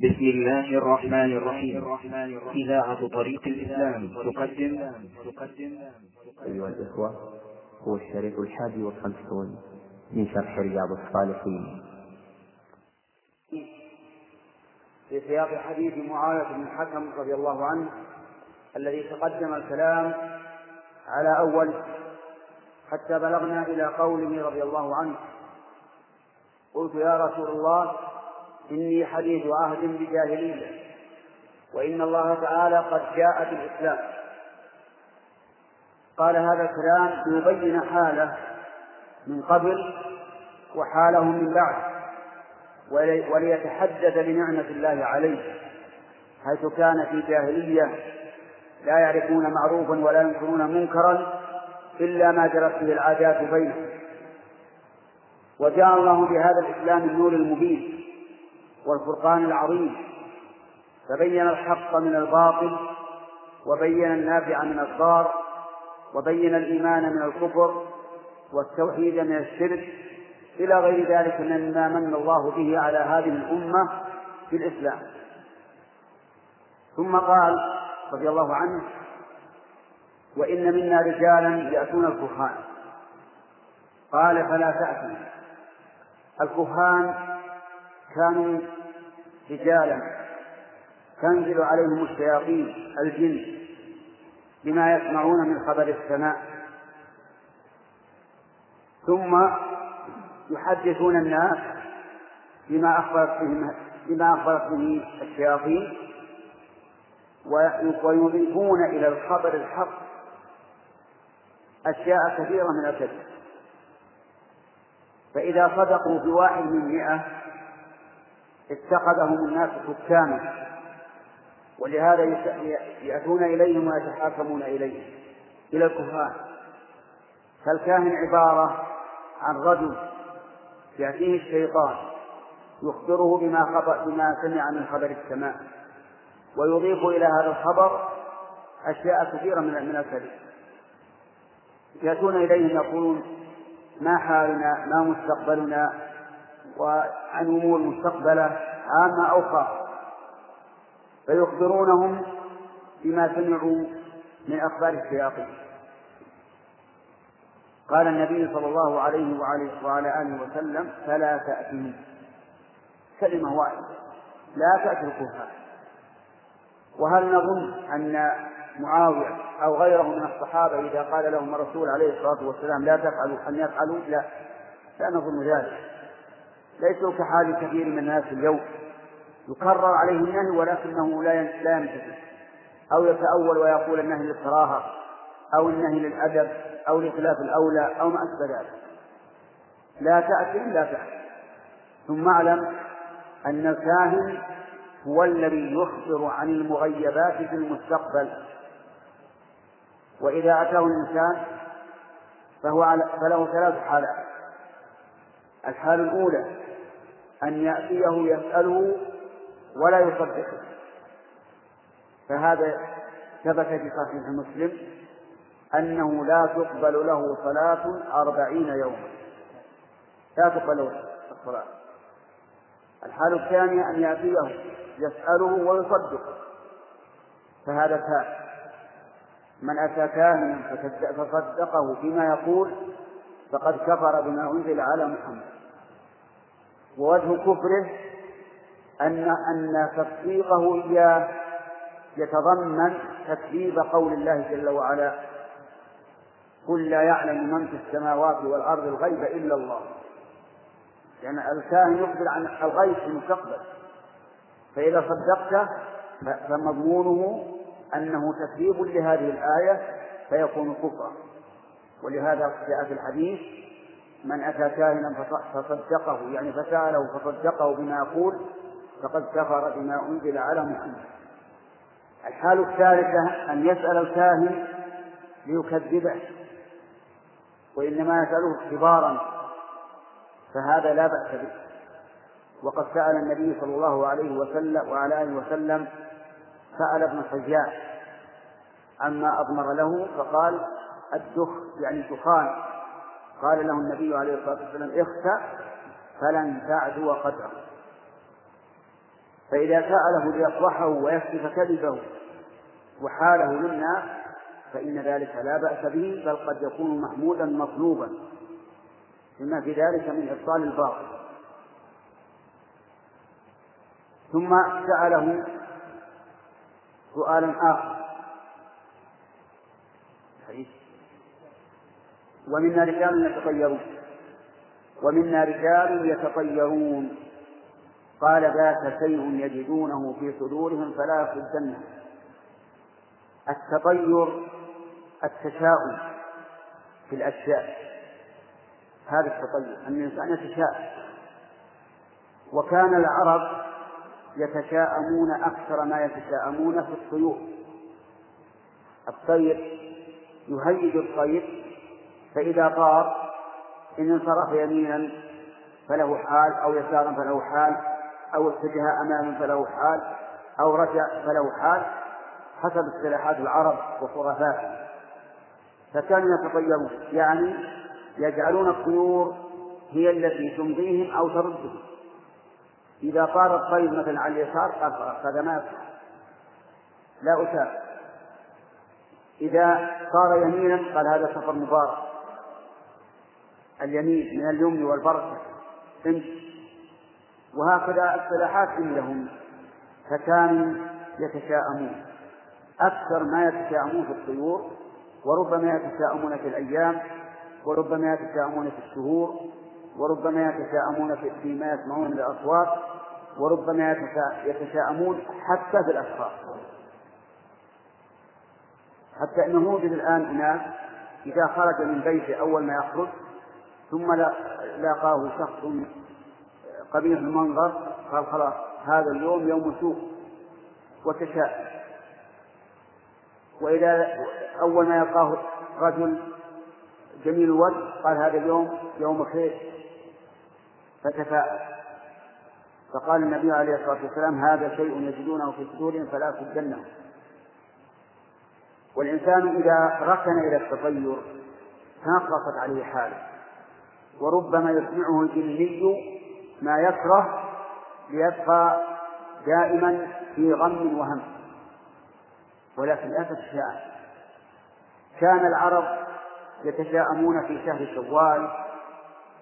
بسم الله الرحمن الرحيم. إذاعة طريق الإسلام تقدم. تقدم أيها الإخوة هو الشريط الحادي والخمسون من شرح رياض الصالحين. في سياق حديث معاوية بن الحكم رضي الله عنه الذي تقدم الكلام على أول حتى بلغنا إلى قوله رضي الله عنه قلت يا رسول الله إني حديث عهد بجاهلية وإن الله تعالى قد جاء بالإسلام. قال هذا الكلام ليبين حاله من قبل وحاله من بعد وليتحدث بنعمة الله عليه حيث كان في جاهلية لا يعرفون معروفا ولا ينكرون منكرا إلا ما جرت به العادات بينهم. وجاء الله بهذا الإسلام النور المبين. والفرقان العظيم. فبين الحق من الباطل وبين النافع من الضار وبين الإيمان من الكفر والتوحيد من الشرك. إلى غير ذلك مما من الله به على هذه الأمة في الإسلام. ثم قال رضي الله عنه وإن منا رجالا يأتون الكهان. قال فلا تأتوا. الكهان كانوا رجالا تنزل عليهم الشياطين الجن بما يسمعون من خبر السماء. ثم يحدثون الناس بما أخبرت به بما أخبرت به الشياطين ويضيفون إلى الخبر الحق أشياء كثيرة من الكذب. فإذا صدقوا بواحد من مئة اتخذهم الناس حكاما. ولهذا يأتون إليهم ويتحاكمون إليهم إلى الكهان فالكاهن عبارة عن رجل يأتيه الشيطان يخبره بما خبر بما سمع من خبر السماء ويضيف إلى هذا الخبر أشياء كثيرة من من الكذب. يأتون إليهم يقولون ما حالنا؟ ما مستقبلنا؟ وعن أمور مستقبلة عامة أو خاصة. فيخبرونهم بما سمعوا من أخبار الشياطين. قال النبي صلى الله عليه وعلى, آله وسلم فلا تأتي كلمة واحدة لا تأتي الكفار وهل نظن أن معاوية أو غيره من الصحابة إذا قال لهم الرسول عليه الصلاة والسلام لا تفعلوا أن يفعلوا؟ لا. لا نظن ذلك. ليسوا كحال كثير من الناس اليوم يكرر عليه النهي ولكنه لا لا يمتثل أو يتأول ويقول النهي للكراهة أو النهي للأدب أو لخلاف الأولى أو ما أشبه ذلك. لا تأتي لا تأتي. ثم اعلم أن الكاهن هو الذي يخبر عن المغيبات في المستقبل. وإذا أتاه الإنسان فهو على فله ثلاث حالات. الحالة الأولى أن يأتيه يسأله ولا يصدقه. فهذا ثبت في صحيح مسلم أنه لا تقبل له صلاة أربعين يوما. لا تقبل له الصلاة. الحالة الثانية أن يأتيه يسأله ويصدقه. فهذا كافر من أتى كاهنا فصدقه بما يقول فقد كفر بما أنزل على محمد. ووجه كفره أن أن تصديقه إياه يتضمن تكذيب قول الله جل وعلا قل لا يعلم من في السماوات والأرض الغيب إلا الله. يعني الكاهن يخبر عن الغيب في المستقبل. فإذا صدقته فمضمونه أنه تكذيب لهذه الآية فيكون كفرا. ولهذا جاء في الحديث من أتى كاهنا فصدقه يعني فسأله فصدقه بما يقول فقد كفر بما أنزل على محمد. الحال الثالثة أن يسأل الكاهن ليكذبه وإنما يسأله اختبارا فهذا لا بأس به. وقد سأل النبي صلى الله عليه وسلم وعلى آله وسلم سأل ابن حجاج عما أضمر له فقال الدخ يعني الدخان. قال له النبي عليه الصلاة والسلام اخسأ فلن تعدو قدره فإذا سأله ليفضحه ويكشف كذبه وحاله للناس فإن ذلك لا بأس به بل قد يكون محمودا مطلوبا لما في ذلك من إبطال الباطل. ثم سأله سؤالا آخر ومنا رجال يتطيرون. ومنا رجال يتطيرون. قال ذاك شيء يجدونه في صدورهم فلا يصدنه. التطير التشاؤم في الأشياء. هذا التطير أن الإنسان يتشاءم. وكان العرب يتشاءمون أكثر ما يتشاءمون في الطيور. الطير يهيج الطير فإذا طار إن انصرف يمينا فله حال أو يسارا فله حال أو اتجه أماما فله حال أو رجع فله حال حسب اصطلاحات العرب وخرافاتهم فكانوا يتطيرون يعني يجعلون الطيور هي التي تمضيهم أو تردهم. إذا طار الطير مثلا على اليسار قال هذا ما لا أساء إذا صار يمينا قال هذا سفر مبارك. اليمين من اليمن والبركة. امشي وهكذا اصطلاحات عندهم. فكانوا يتشاءمون. أكثر ما يتشاءمون في الطيور وربما يتشاءمون في الأيام وربما يتشاءمون في الشهور وربما يتشاءمون فيما يسمعون من الأصوات وربما يتشاءمون حتى في الأشخاص. حتى أنه يوجد الآن أناس إذا خرج من بيته أول ما يخرج ثم لاقاه شخص قبيح المنظر قال خلاص هذا اليوم يوم سوء وتشاءم وإذا أول ما يلقاه رجل جميل الوجه قال هذا اليوم يوم خير. فتفاءل. فقال النبي عليه الصلاة والسلام هذا شيء يجدونه في صدورهم فلا تسدنه والإنسان إذا ركن إلى التطير تنقصت عليه حاله. وربما يسمعه الجني ما يكره ليبقى دائما في غم وهم. ولكن لا تتشاءم كان العرب يتشاءمون في شهر شوال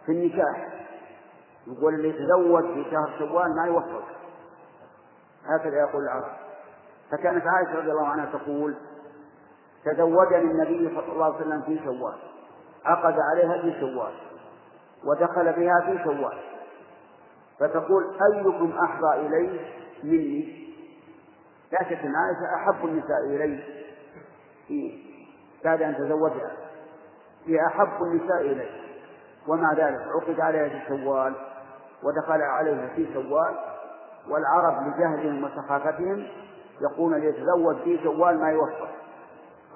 في النكاح. يقول اللي يتزوج في شهر شوال ما يوفق. هكذا يقول العرب. فكانت عائشة رضي الله عنها تقول تزوجني النبي صلى الله عليه وسلم في شوال. عقد عليها في شوال. ودخل بها في شوال فتقول أيكم أحظى إليه مني؟ لا شك أن عائشة أحب النساء إليه بعد أن تزوجها. هي أحب النساء إليه ومع ذلك عقد عليها في شوال ودخل عليها في شوال والعرب لجهلهم وسخافتهم يقول ليتزوج في شوال ما يوفق.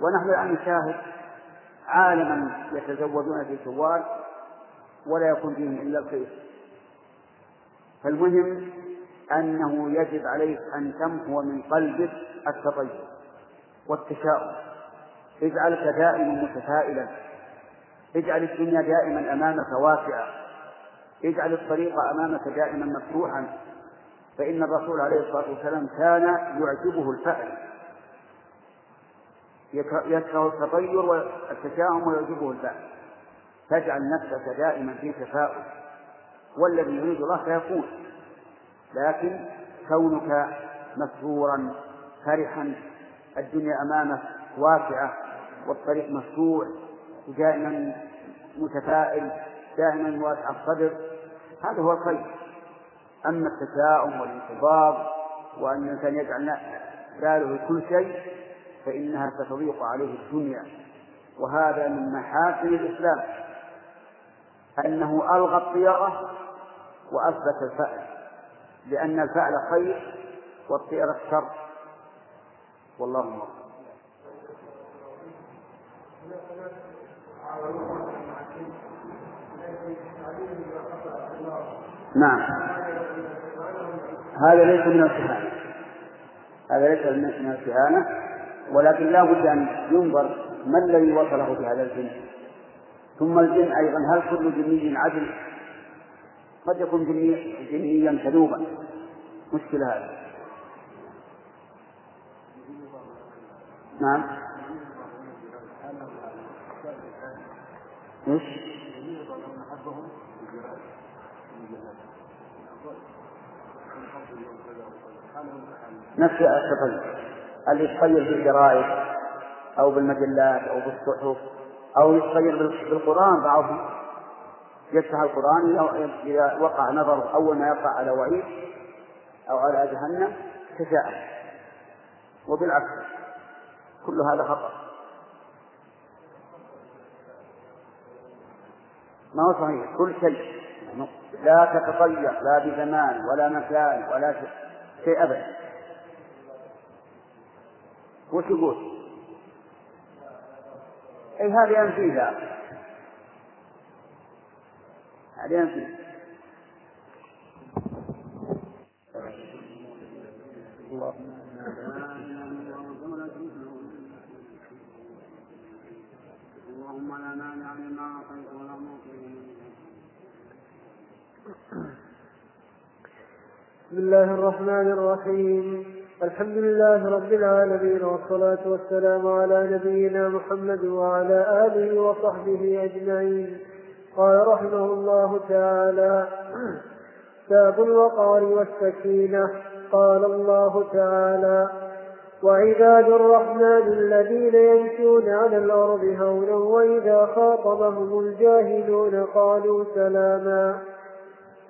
ونحن الآن نشاهد عالما يتزوجون في شوال ولا يكون فيهم إلا الخير. فالمهم أنه يجب عليك أن تمحو من قلبك التطير والتشاؤم. اجعلك دائما متفائلا. اجعل الدنيا دائما أمامك واسعة. اجعل الطريق أمامك دائما مفتوحا. فإن الرسول عليه الصلاة والسلام كان يعجبه الفأل. يكره التطير والتشاؤم ويعجبه الفأل. فاجعل نفسك دائما في تفاؤل. والذي يريد الله سيكون. لكن كونك مسرورا فرحا الدنيا أمامك واسعة والطريق مفتوح دائما متفائل دائما واسع الصدر هذا هو الخير. أما التشاؤم والانتظام وأن الإنسان يجعل باله كل شيء فإنها ستضيق عليه الدنيا. وهذا من محاسن الإسلام. أنه ألغى الطيرة وأثبت الفأل لأن الفعل خير والطيرة شر. والله موفق نعم. هذا ليس من الكهانة. هذا ليس من الكهانة ولكن لا بد أن ينظر ما الذي وصله بهذا الجن ثم الجن أيضا هل كل جني عدل؟ قد يكون جني جنيا كذوبا. مشكلة هذا نعم. إيش؟ نفس التطير اللي يتطير بالجرائد أو بالمجلات أو بالصحف. أو يتطير بالقرآن بعضهم يفتح القرآن إذا وقع نظر أول ما يقع على وعيد أو على جهنم تشاءم وبالعكس كل هذا خطأ. ما هو صحيح؟ كل شيء. لا تتطير لا بزمان ولا مكان ولا شيء أبدا. وش يقول؟ أي هذه ينفيها هذه ينفيها اللهم لا مانع لما اعطيت ولا بسم الله الرحمن الرحيم. الحمد لله رب العالمين والصلاة والسلام على نبينا محمد وعلى آله وصحبه أجمعين. قال رحمه الله تعالى باب الوقار والسكينة قال الله تعالى وعباد الرحمن الذين يمشون على الأرض هونا وإذا خاطبهم الجاهلون قالوا سلاما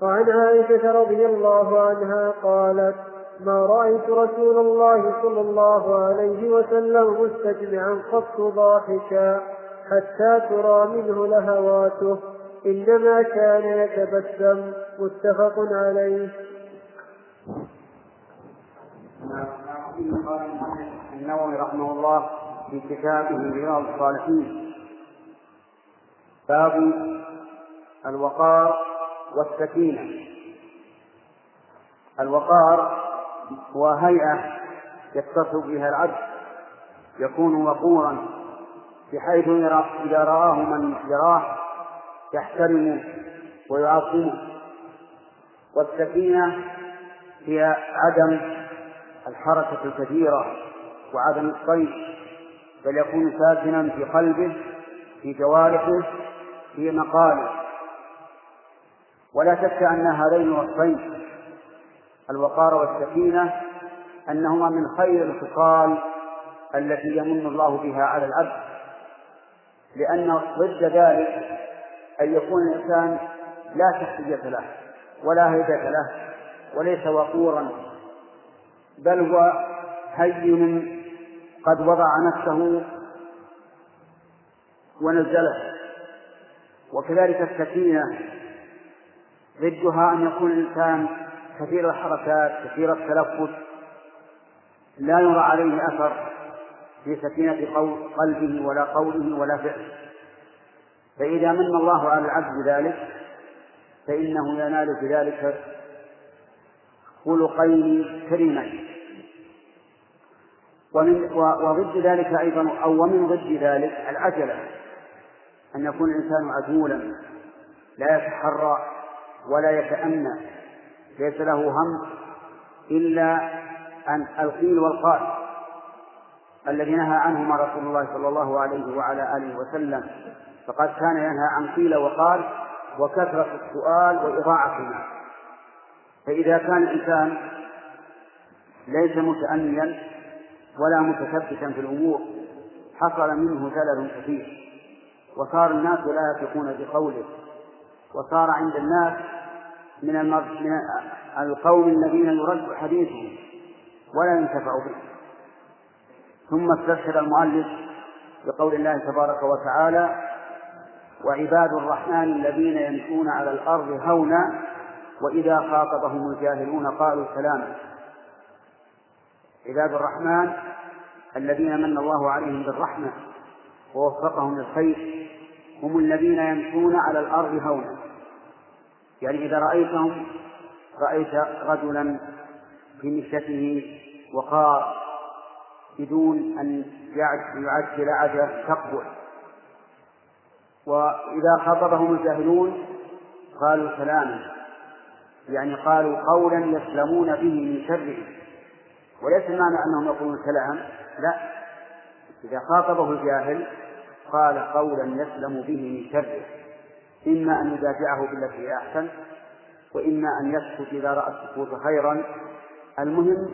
وعن عائشة رضي الله عنها قالت ما رأيت رسول الله صلى الله عليه وسلم مستجمعا قط ضاحكا حتى ترى منه لهواته. إنما كان يتبسم. متفق عليه. النووي رحمه الله في كتابه رياض الصالحين. باب الوقار والسكينة. الوقار هو هيئة يتصف بها العبد يكون وقورا بحيث إذا رآه من يراه يحترم ويعظمه والسكينة هي عدم الحركة الكثيرة وعدم الصيد بل يكون ساكنا في قلبه في جوارحه في مقاله. ولا شك أن هذين الوصفين الوقار والسكينة أنهما من خير الخصال التي يمن الله بها على العبد لأن ضد ذلك أن يكون الإنسان لا شخصية له ولا هيبة له وليس وقورا بل هو هين قد وضع نفسه ونزله. وكذلك السكينة ضدها أن يكون الإنسان كثير الحركات كثير التلفت. لا يرى عليه أثر في سكينة قلبه ولا قوله ولا فعله. فإذا من الله على العبد بذلك فإنه ينال بذلك خلقين كريمين. ومن وضد ذلك أيضا أو ومن ضد ذلك العجلة. أن يكون الإنسان عجولا لا يتحرى ولا يتأنى ليس له هم إلا أن القيل والقال الذي نهى عنهما رسول الله صلى الله عليه وعلى آله وسلم. فقد كان ينهى عن قيل وقال وكثرة السؤال وإضاعة المال فإذا كان الإنسان ليس متأنيا ولا متثبتا في الأمور حصل منه زلل كثير. وصار الناس لا يثقون بقوله وصار عند الناس من من القوم الذين يرد حديثهم ولا ينتفع به. ثم استشهد المؤلف بقول الله تبارك وتعالى وعباد الرحمن الذين يمشون على الأرض هونا وإذا خاطبهم الجاهلون قالوا سلاما. عباد الرحمن الذين من الله عليهم بالرحمة ووفقهم للخير هم الذين يمشون على الأرض هونا. يعني إذا رأيتهم رأيت رجلا في مشيته وقار بدون أن يعجل عجلة تقبل. وإذا خاطبهم الجاهلون قالوا سلاما. يعني قالوا قولا يسلمون به من شره. وليس المعنى أنهم يقولون سلام لا. إذا خاطبه الجاهل قال قولا يسلم به من شره. إما أن يدافعه بالتي هي أحسن وإما أن يسكت إذا رأى السكوت خيرا. المهم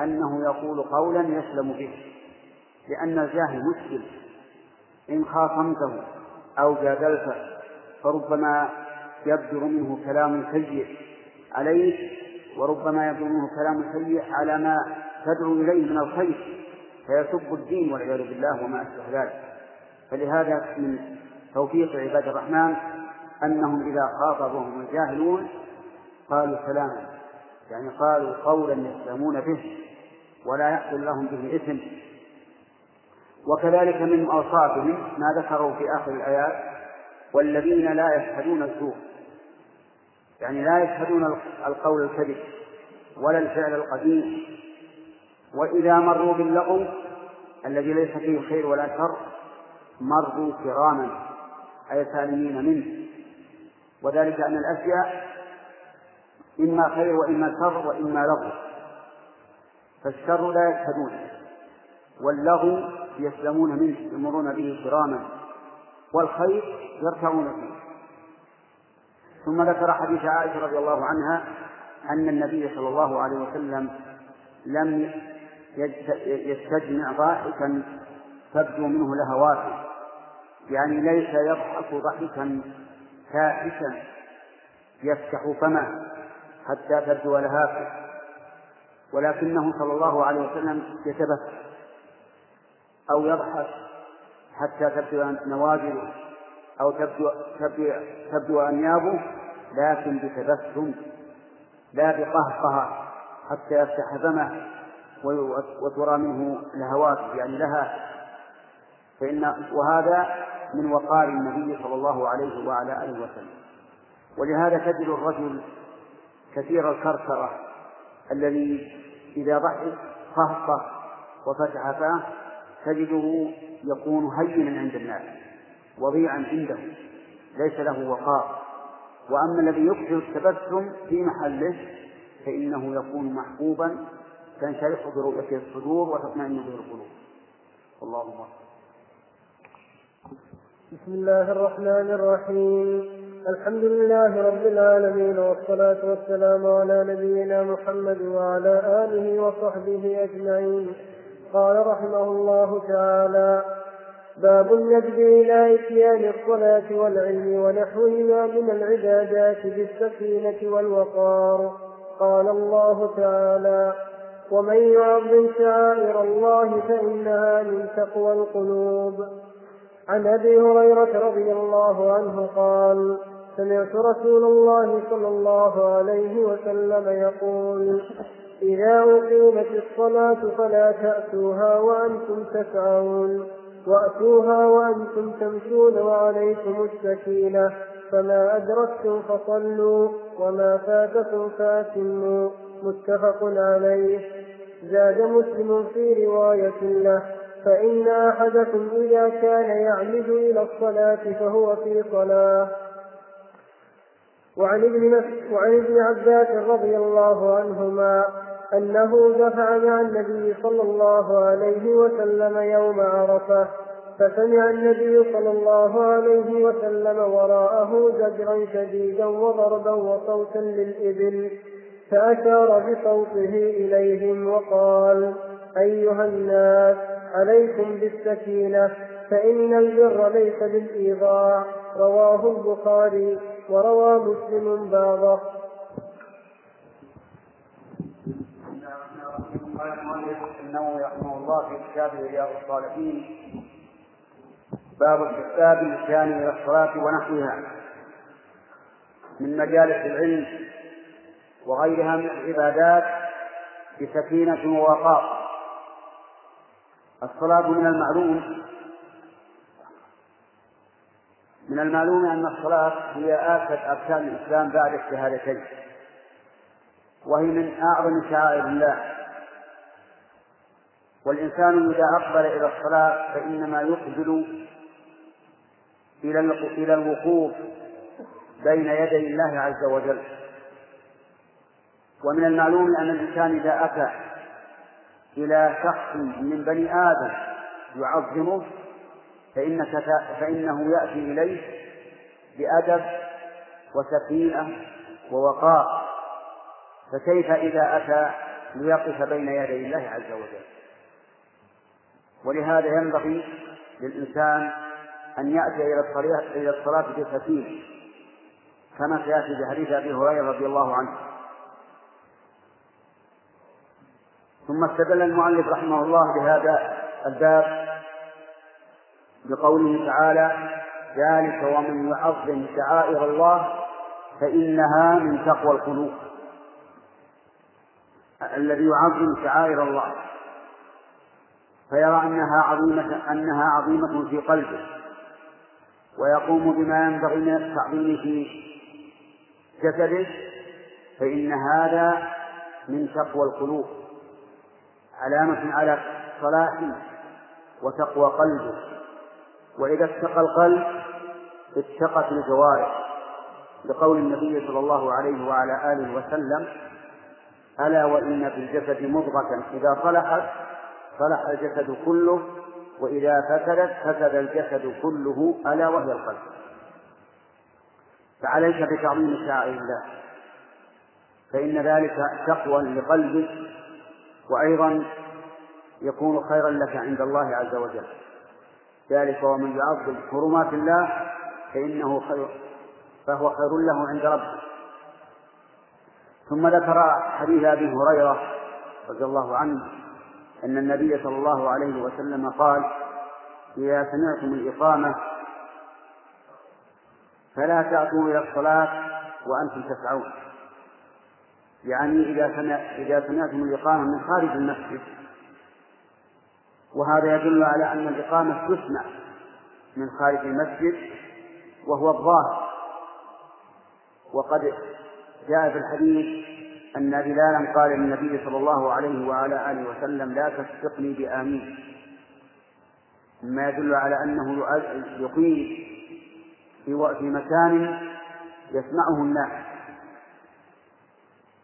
أنه يقول قولا يسلم به لأن الجاهل مشكل. إن خاصمته أو جادلته فربما يبدر منه كلام سيء عليك وربما يبدر منه كلام سيء على ما تدعو إليه من الخير. فيسب الدين والعياذ بالله وما أشبه ذلك. فلهذا من توفيق عباد الرحمن أنهم إذا خاطبهم الجاهلون قالوا سلاما يعني قالوا قولا يسلمون به ولا يحصل لهم به إثم. وكذلك من أوصافهم ما ذكروا في آخر الآيات والذين لا يشهدون الزور يعني لا يشهدون القول الكذب ولا الفعل القبيح وإذا مروا باللغو الذي ليس فيه خير ولا شر مروا كراما أي سالمين منه. وذلك أن الأشياء إما خير وإما شر وإما لغو. فالشر لا يشهدونه واللغو يسلمون منه يمرون به كراما والخير يركعون فيه. ثم ذكر حديث عائشة رضي الله عنها أن النبي صلى الله عليه وسلم لم يستجمع ضاحكا تبدو منه لهواته يعني ليس يضحك ضحكا فاحشا يفتح فمه حتى تبدو لهاته ولكنه صلى الله عليه وسلم يتبسم أو يضحك حتى تبدو نواجذه أو تبدو, تبدو, تبدو أنيابه لكن بتبسم لا بقهقهة حتى يفتح فمه وترى منه لهوات يعني لها. فإن وهذا من وقار النبي صلى الله عليه وعلى آله وسلم. ولهذا تجد الرجل كثير الكركرة الذي إذا ضحك قهقه وفتح فاه تجده يكون هينا عند الناس وضيعا عنده ليس له وقار. وأما الذي يكثر التبسم في محله فإنه يكون محبوبا تنشرح برؤيته الصدور وتطمئن به القلوب. اللهم بسم الله الرحمن الرحيم. الحمد لله رب العالمين والصلاة والسلام على نبينا محمد وعلى آله وصحبه أجمعين. قال رحمه الله تعالى باب الندب إلى إتيان الصلاة والعلم ونحوهما من العبادات بالسكينة والوقار. قال الله تعالى ومن يعظم شعائر الله فإنها من تقوى القلوب. عن أبي هريرة رضي الله عنه قال سمعت رسول الله صلى الله عليه وسلم يقول إذا أقيمت الصلاة فلا تأتوها وأنتم تسعون وأتوها وأنتم تمشون وعليكم السكينة فما أدركتم فصلوا وما فاتكم فأتموا متفق عليه. زاد مسلم في رواية له. فإن أحدكم إذا كان يعمد إلى الصلاة فهو في صلاة. وعن ابن وعن ابن عباس رضي الله عنهما أنه دفع مع النبي صلى الله عليه وسلم يوم عرفة فسمع النبي صلى الله عليه وسلم وراءه زجرا شديدا وضربا وصوتا للإبل فأشار بصوته إليهم وقال أيها الناس عليكم بالسكينة فإن البر ليس بالإيضاع. رواه البخاري وروى مسلم بعضه. قال المؤلف النووي رحمه الله في كتابه رياض الصالحين. باب استحباب الاتيان إلى الصلاة ونحوها. من مجالس العلم وغيرها من العبادات بسكينة ووقار. الصلاة من المعلوم. من المعلوم أن الصلاة هي آكد أركان الإسلام بعد الشهادتين وهي من أعظم شعائر الله. والإنسان إذا أقبل إلى الصلاة فإنما يقبل إلى إلى الوقوف بين يدي الله عز وجل. ومن المعلوم أن الإنسان إذا أتى إلى شخص من بني آدم يعظمه فإنك فإنه يأتي إليه بأدب وسكينة ووقار. فكيف إذا أتى ليقف بين يدي الله عز وجل؟ ولهذا ينبغي للإنسان أن يأتي إلى الصلاة إلى الصلاة بسكينة كما سيأتي في حديث أبي هريرة رضي الله عنه. ثم استدل المؤلف رحمه الله بهذا الباب بقوله تعالى ذلك ومن يعظم شعائر الله فإنها من تقوى القلوب. الذي يعظم شعائر الله فيرى أنها عظيمة أنها عظيمة في قلبه ويقوم بما ينبغي من التعظيم في جسده فإن هذا من تقوى القلوب. علامة على صلاحه وتقوى قلبه. وإذا اتقى القلب اتقت الجوارح. لقول النبي صلى الله عليه وعلى آله وسلم ألا وإن في الجسد مضغة. إذا صلحت صلح الجسد كله وإذا فسدت فسد الجسد كله ألا وهي القلب. فعليك بتعظيم شعائر الله. فإن ذلك تقوى لقلبك وأيضا يكون خيرا لك عند الله عز وجل. ذلك ومن يعظم حرمات الله فإنه خير فهو خير له عند ربه. ثم ذكر حديث أبي هريرة رضي الله عنه أن النبي صلى الله عليه وسلم قال إذا سمعتم الإقامة فلا تأتوا إلى الصلاة وأنتم تسعون. يعني إذا إذا سمعتم الإقامة من خارج المسجد. وهذا يدل على أن الإقامة تسمع من خارج المسجد وهو الظاهر. وقد جاء في الحديث أن بلالا قال للنبي صلى الله عليه وعلى آله وسلم لا تسبقني بآمين. مما يدل على أنه يقيم في مكان يسمعه الناس.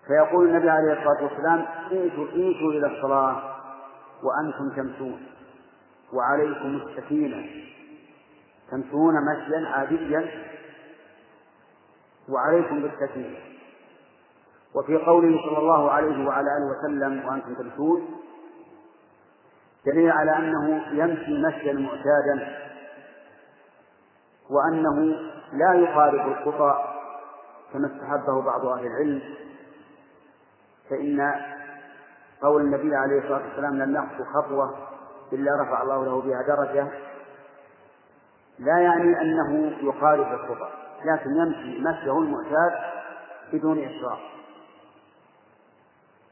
فيقول النبي عليه الصلاة والسلام ائتوا ائتوا إلى الصلاة وأنتم تمشون وعليكم السكينة. تمشون مشيا عاديا وعليكم بالسكينة. وفي قوله صلى الله عليه وعلى آله وسلم وأنتم تمشون دليل على أنه يمشي مشيا معتادا وأنه لا يخالف الخطى كما استحبه بعض أهل العلم. فإن قول النبي عليه الصلاة والسلام لم يخطو خطوة إلا رفع الله له بها درجة لا يعني أنه يخالف الخطى لكن يمشي مشيه المعتاد بدون إشراف.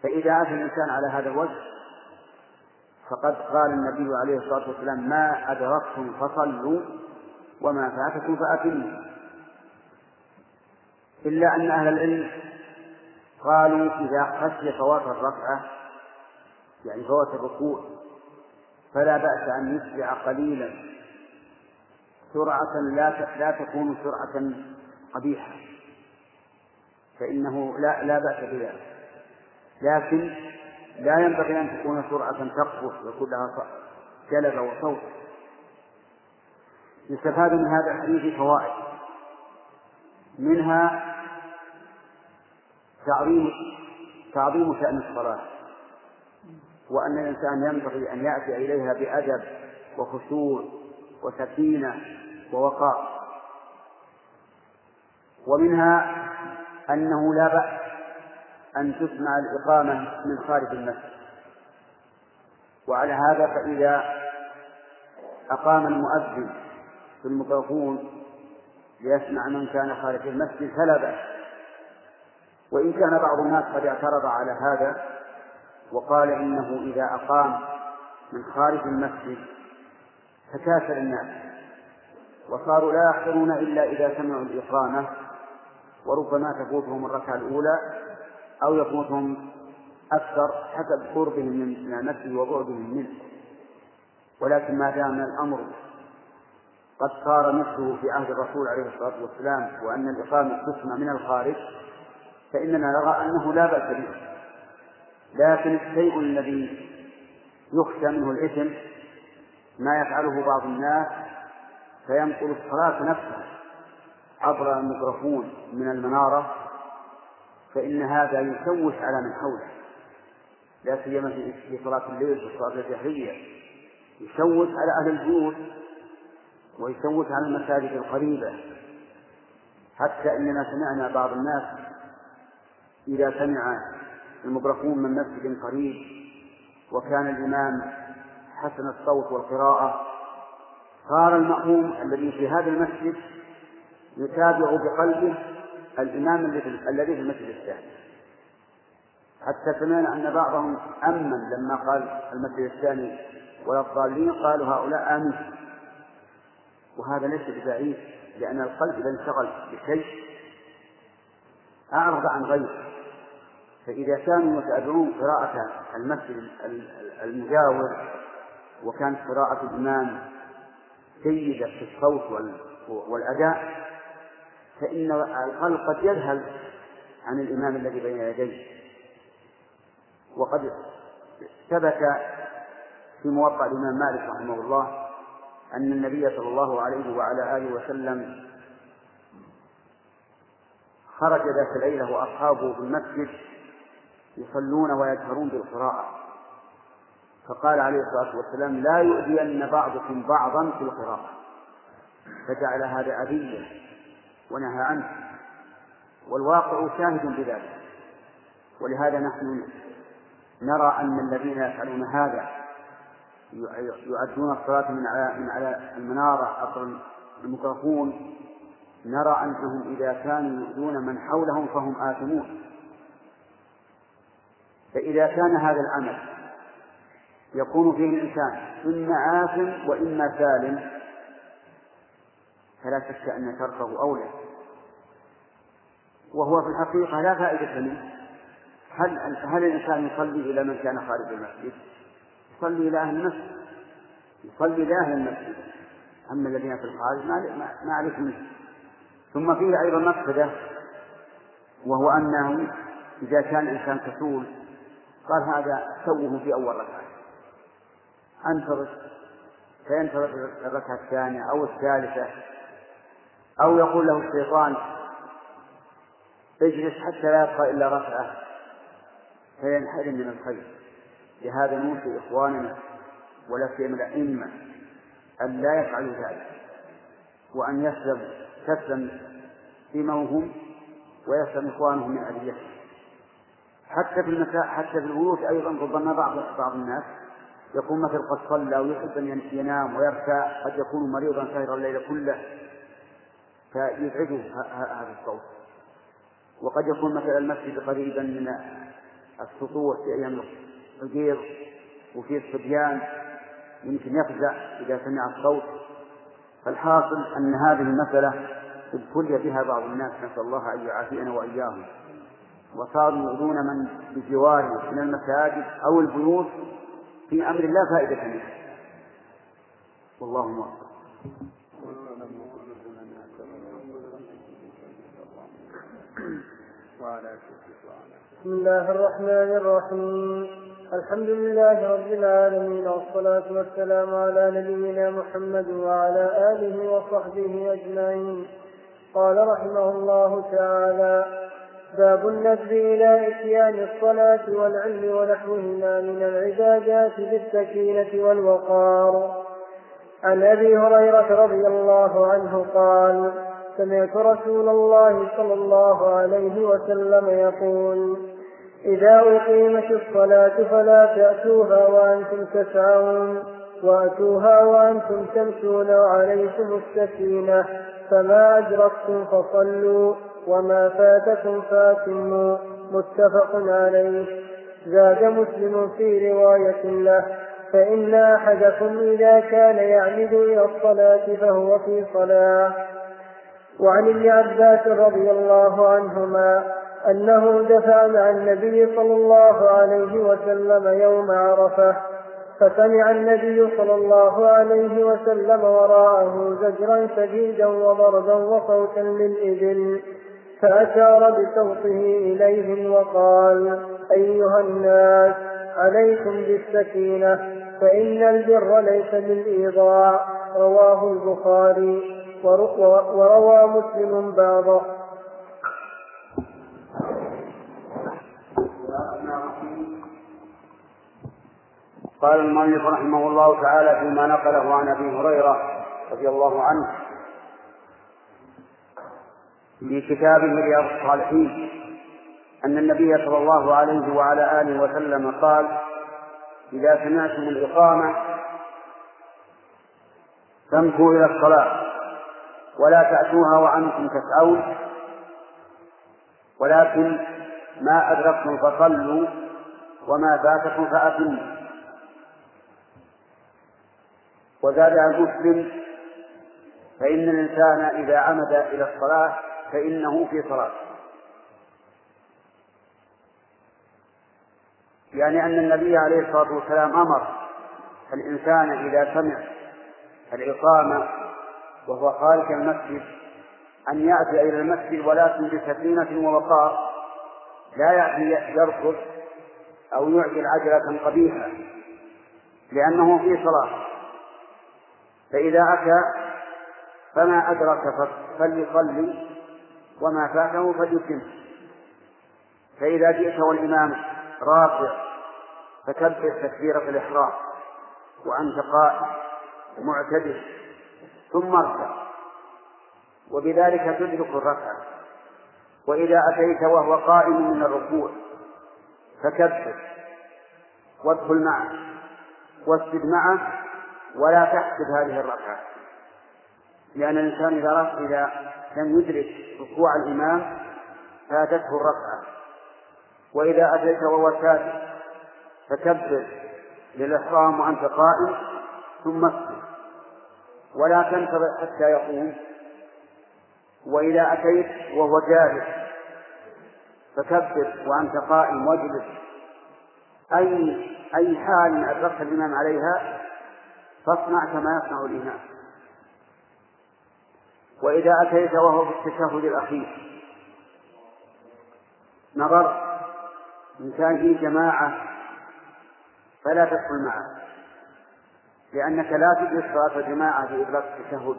فإذا أتى الإنسان على هذا الوجه فقد قال النبي عليه الصلاة والسلام ما أدركتم فصلوا وما فاتكم فأتموا. إلا أن أهل العلم قالوا إذا خشي فوات الركعة يعني فوات الركوع فلا بأس أن يسرع قليلا. سرعة لا لا تكون سرعة قبيحة. فإنه لا لا بأس بذلك. لكن لا ينبغي أن تكون سرعة تقفز ويكون لها جلب وصوت. يستفاد من هذا الحديث فوائد. منها تعظيم تعظيم شأن الصلاة. وأن الإنسان ينبغي أن يأتي إليها بأدب وخشوع وسكينة ووقار. ومنها أنه لا بأس أن تسمع الإقامة من خارج المسجد. وعلى هذا فإذا أقام المؤذن في الميكروفون ليسمع من كان خارج المسجد فلا بأس. وإن كان بعض الناس قد اعترض على هذا وقال إنه إذا أقام من خارج المسجد تكاثر الناس وصاروا لا يحضرون إلا إذا سمعوا الإقامة وربما تفوتهم الركعة الأولى أو يفوتهم أكثر حسب قربهم من المسجد وبعدهم منه. ولكن ما دام الأمر قد صار مثله في عهد الرسول عليه الصلاة والسلام وأن الإقامة تسمع من الخارج فإننا نرى أنه لا بأس به. لكن الشيء الذي يخشى منه الإثم ما يفعله بعض الناس فينقل الصلاة نفسها عبر الميكروفون من المنارة فإن هذا يشوش على من حوله. لا سيما في صلاة الليل في الصلاة الجهرية. يشوش على أهل البيوت ويشوش على المساجد القريبة. حتى إننا سمعنا بعض الناس إذا سمع الميكروفون من مسجد قريب وكان الإمام حسن الصوت والقراءة صار المأموم الذي في هذا المسجد يتابع بقلبه الإمام الذي في المسجد الثاني. حتى سمعنا أن بعضهم أمن لما قال المسجد الثاني ولا الضالين قالوا هؤلاء آمنوا. وهذا ليس ببعيد لأن القلب إذا انشغل بشيء أعرض عن غيره. فإذا كانوا يتابعون قراءة المسجد المجاور وكانت قراءة الإمام جيدة في الصوت والأداء فإن القلب قد يذهل عن الإمام الذي بين يديه. وقد ثبت في موقع الإمام مالك رحمه الله أن النبي صلى الله عليه وعلى آله وسلم خرج ذات الليلة وأصحابه في المسجد يصلون ويجهرون بالقراءة. فقال عليه الصلاة والسلام لا يؤذين بعضكم بعضا في القراءة. فجعل هذا أذية ونهى عنه. والواقع شاهد بذلك. ولهذا نحن نرى أن الذين يفعلون هذا يؤدون الصلاة من على من على المنارة عبر الميكروفون. نرى أنهم إذا كانوا يؤذون من حولهم فهم آثمون. فإذا كان هذا العمل يكون فيه الإنسان إما آثم وإما سالم فلا شك أن تركه أولى. وهو في الحقيقة لا فائدة منه. هل هل الإنسان يصلي إلى من كان خارج المسجد؟ يصلي إلى أهل المسجد. يصلي إلى أهل المسجد. أما الذين في الخارج ما ما عليك منه. ثم فيه أيضا مفسدة وهو أنه إذا كان الإنسان كسول قال هذا سوه في أول ركعة. انتظر فينتظر الركعة الثانية أو الثالثة أو يقول له الشيطان اجلس حتى لا يبقى إلا ركعة فينحرم من الخير. لهذا نوصي إخواننا ولا سيما الأئمة أن لا يفعلوا ذلك وأن يسلم تسلم إمامهم ويسلم إخوانهم من أذيتهم حتى في المساء حتى في البيوت أيضا ربما بعض بعض الناس يكون مثل قد صلى ويحب أن ينام ويرتاح قد يكون مريضا سهر الليل كله فيزعجه هذا الصوت. وقد يكون مثلا المسجد قريبا من السطوح في أيام الغير وفي الصبيان يمكن يفزع إذا سمع الصوت. فالحاصل أن هذه المسألة ابتلي بها بعض الناس نسأل الله أن يعافينا وإياهم. وصاروا يؤذون من بجواره من المساجد أو البيوت في أمر لا فائدة منه. والله موفق. بسم الله الرحمن الرحيم. الحمد لله رب العالمين والصلاة والسلام على نبينا محمد وعلى آله وصحبه أجمعين. قال رحمه الله تعالى باب الندب إلى إتيان الصلاة والعلم ونحوهما من العبادات بالسكينة والوقار. عن أبي هريرة رضي الله عنه قال سمعت رسول الله صلى الله عليه وسلم يقول إذا أقيمت الصلاة فلا تأتوها وأنتم تسعون وأتوها وأنتم تمشون وعليكم السكينة فما أدركتم فصلوا. وما فاتكم فاتموا متفق عليه. زاد مسلم في رواية له. فإن أحدكم إذا كان يعمد إلى الصلاة فهو في صلاة. وعن ابن عباس رضي الله عنهما أنه دفع مع النبي صلى الله عليه وسلم يوم عرفة. فسمع النبي صلى الله عليه وسلم وراءه زجرا شديدا وضربا وصوتا للإبل. فأشار بصوته إليهم وقال أيها الناس عليكم بالسكينة فإن البر ليس بالإيضاع. رواه البخاري وروى مسلم بعضه. قال المؤلف رحمه الله تعالى فيما نقله عن أبي هريرة رضي الله عنه في كتابه رياض الصالحين أن النبي صلى الله عليه وعلى آله وسلم قال إذا سمعتم الإقامة فامشوا إلى الصلاة ولا تأتوها وأنتم تسعون ولكن ما أدركتم فصلوا وما فاتكم فأتموا. وزاد عن مسلم فإن الإنسان إذا عمد إلى الصلاة فإنه في صلاة يعني أن النبي عليه الصلاة والسلام أمر الإنسان إذا سمع الإقامة وهو خارج المسجد أن يأتي إلى المسجد ولكن بسكينة ووقار لا يأتي يركض أو يعجل عجلة قبيحة لأنه في صلاة فإذا أتى فما أدرك فليصلي وما فاته فليتم. فإذا جئت والإمام راكع فكبر تكبيرة الإحرام وأنت قائم معتدل ثم اركع. وبذلك تدرك الركعة. وإذا أتيت وهو قائم من الركوع فكبر. وادخل معه. واسجد معه ولا تحسب هذه الركعة. لأن الإنسان إذا إذا لم يدرك ركوع الإمام فاتته الركعة. وإذا أتيت وهو ساجد فكبر للإحرام وأنت قائم ثم اسجد. ولا تنتظر حتى يقوم. وإذا أتيت وهو جالس فكبر وأنت قائم واجلس. أي أي حال أدركت الإمام عليها فاصنع كما يصنع الإمام. وإذا أتيت وهو في التشهد الأخير. نظر إن كان في جماعة فلا تدخل معه لأنك لا تدرك صلاة الجماعة بإدراك التشهد.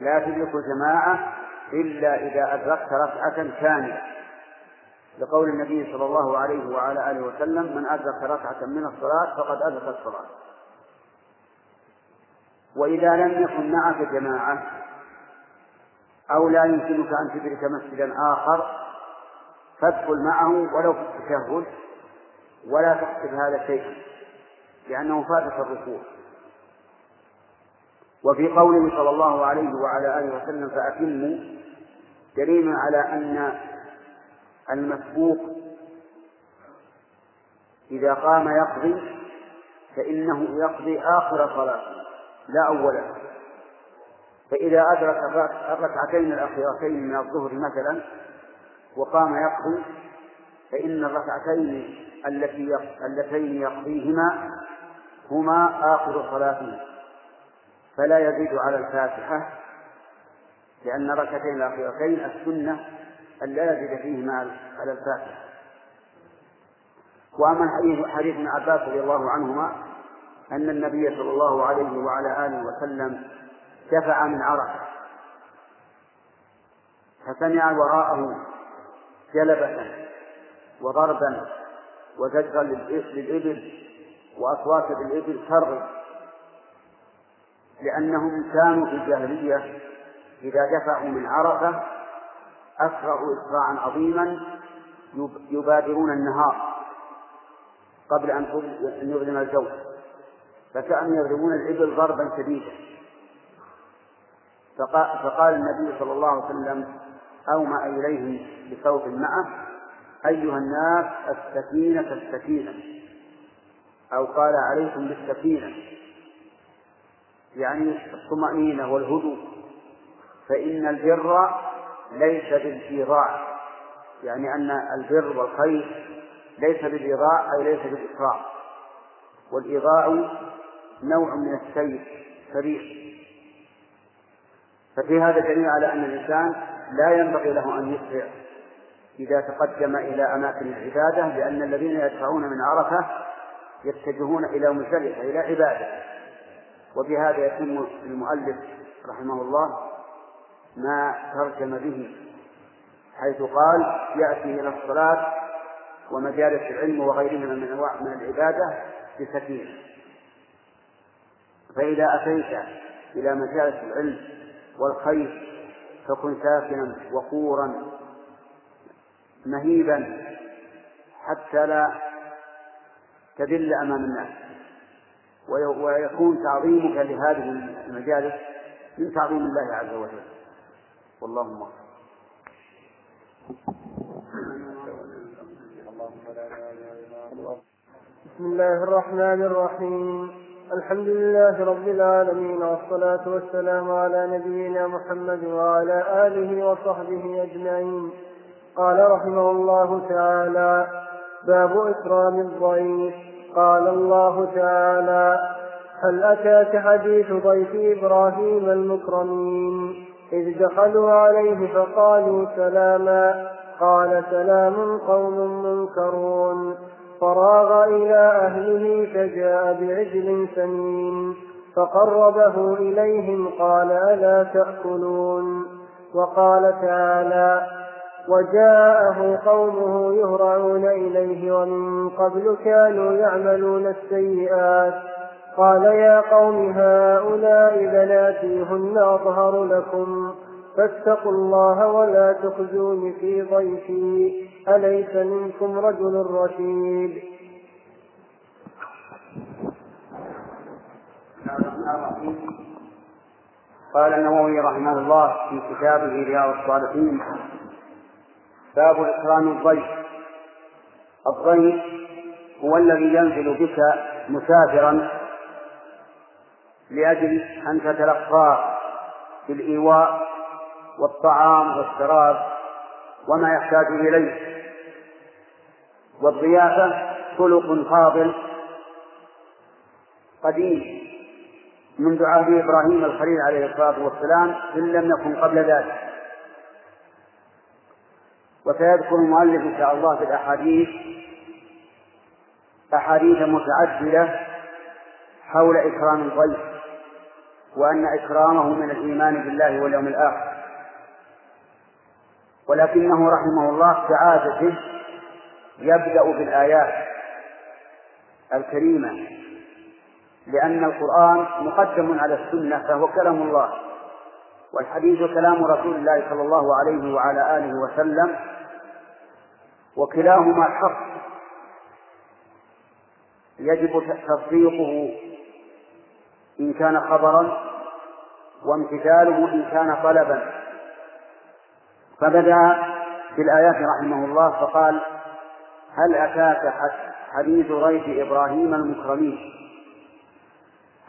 لا تدرك الجماعة إلا إذا أدركت ركعة كاملة لقول النبي صلى الله عليه وعلى آله وسلم من أدرك ركعة من الصلاة فقد أدرك الصلاة. وإذا لم يكن معك جماعة أو لا يمكنك أن تدرك مسجدا آخر فادخل معه ولو في التشهد ولا تحسب هذا شيئا لأنه فاتك الركوع. وفي قوله صلى الله عليه وعلى آله وسلم فأتموا. دليل على أن المسبوق إذا قام يقضي فإنه يقضي آخر صلاته لا أولا فإذا أدرك الركعتين الأخيرتين من الظهر مثلا وقام يقضي فإن الركعتين التي اللتين يقضيهما هما آخر صلاته فلا يزيد على الفاتحة لأن الركعتين الأخيرتين السنة أن لا يزيد فيهما على الفاتحة. وأما حديث ابن عباس رضي الله عنهما أن النبي صلى الله عليه وعلى آله وسلم دفع من عرفة فسمع وراءه جلبة وضربا وزجرا للإبل وأصوات الإبل ترغب لأنهم كانوا في الجاهلية إذا دفعوا من عرفة أسرعوا إسراعا عظيما يبادرون النهار قبل أن يظلم الجو. فكانوا يضربون الإبل ضربا شديدا. فقال النبي صلى الله عليه وسلم أومأ إليهم بصوت معه أيها الناس السكينة السكينة. أو قال عليكم بالسكينة. يعني الطمأنينة والهدوء. فإن البر ليس بالإيضاع يعني أن البر والخير ليس بالإيضاع أي ليس بالإسراع والإيضاع نوع من السير سريع ففي هذا دليل على أن الإنسان لا ينبغي له أن يسرع إذا تقدم إلى أماكن العبادة لأن الذين يدفعون من عرفة يتجهون إلى مزدلفة إلى عبادة. وبهذا يتم المؤلف رحمه الله ما ترجم به حيث قال يأتي إلى الصلاة ومجالس العلم وغيرها من أنواع من العبادة بسكينة فإذا أتيت إلى مجالس العلم والخير فكن ساكنا وقورا مهيبا حتى لا تذل أمام الناس. ويكون تعظيمك لهذه المجالس من تعظيم الله عز وجل. والله موفق بسم الله الرحمن الرحيم. الحمد لله رب العالمين والصلاة والسلام على نبينا محمد وعلى آله وصحبه أجمعين. قال رحمه الله تعالى باب إكرام الضيف. قال الله تعالى هل أتاك حديث ضيف إبراهيم المكرمين؟ إذ دخلوا عليه فقالوا سلاما. قال سلام قوم منكرون. فراغ إلى أهله فجاء بعجل سمين فقربه إليهم قال ألا تأكلون؟ وقال تعالى وجاءه قومه يهرعون إليه ومن قبل كانوا يعملون السيئات. قال يا قوم هؤلاء بناتي هن أطهر لكم فاتقوا الله ولا تخزوني في ضيفي. أليس منكم رجل رشيد؟ قال النووي رحمه الله في كتابه رياض الصالحين باب إكرام الضيف. الضيف هو الذي ينزل بك مسافرا لأجل أن تتلقاه بالإيواء والطعام والشراب وما يحتاج إليه. والضيافة خلق فاضل قديم منذ عهد إبراهيم الخليل عليه الصلاة والسلام إن لم يكن قبل ذلك. وسيذكر المؤلف إن شاء الله في الأحاديث أحاديث متعددة حول إكرام الضيف وأن إكرامه من الإيمان بالله واليوم الآخر. ولكنه رحمه الله كعادته يبدأ بالآيات الكريمة لأن القرآن مقدم على السنة فهو كلام الله والحديث كلام رسول الله صلى الله عليه وعلى آله وسلم وكلاهما حق يجب تصديقه إن كان خبرا وامتثاله إن كان طلبا. فبدأ في الآيات رحمه الله فقال هل أتاك حديث ضيف إبراهيم المكرمين؟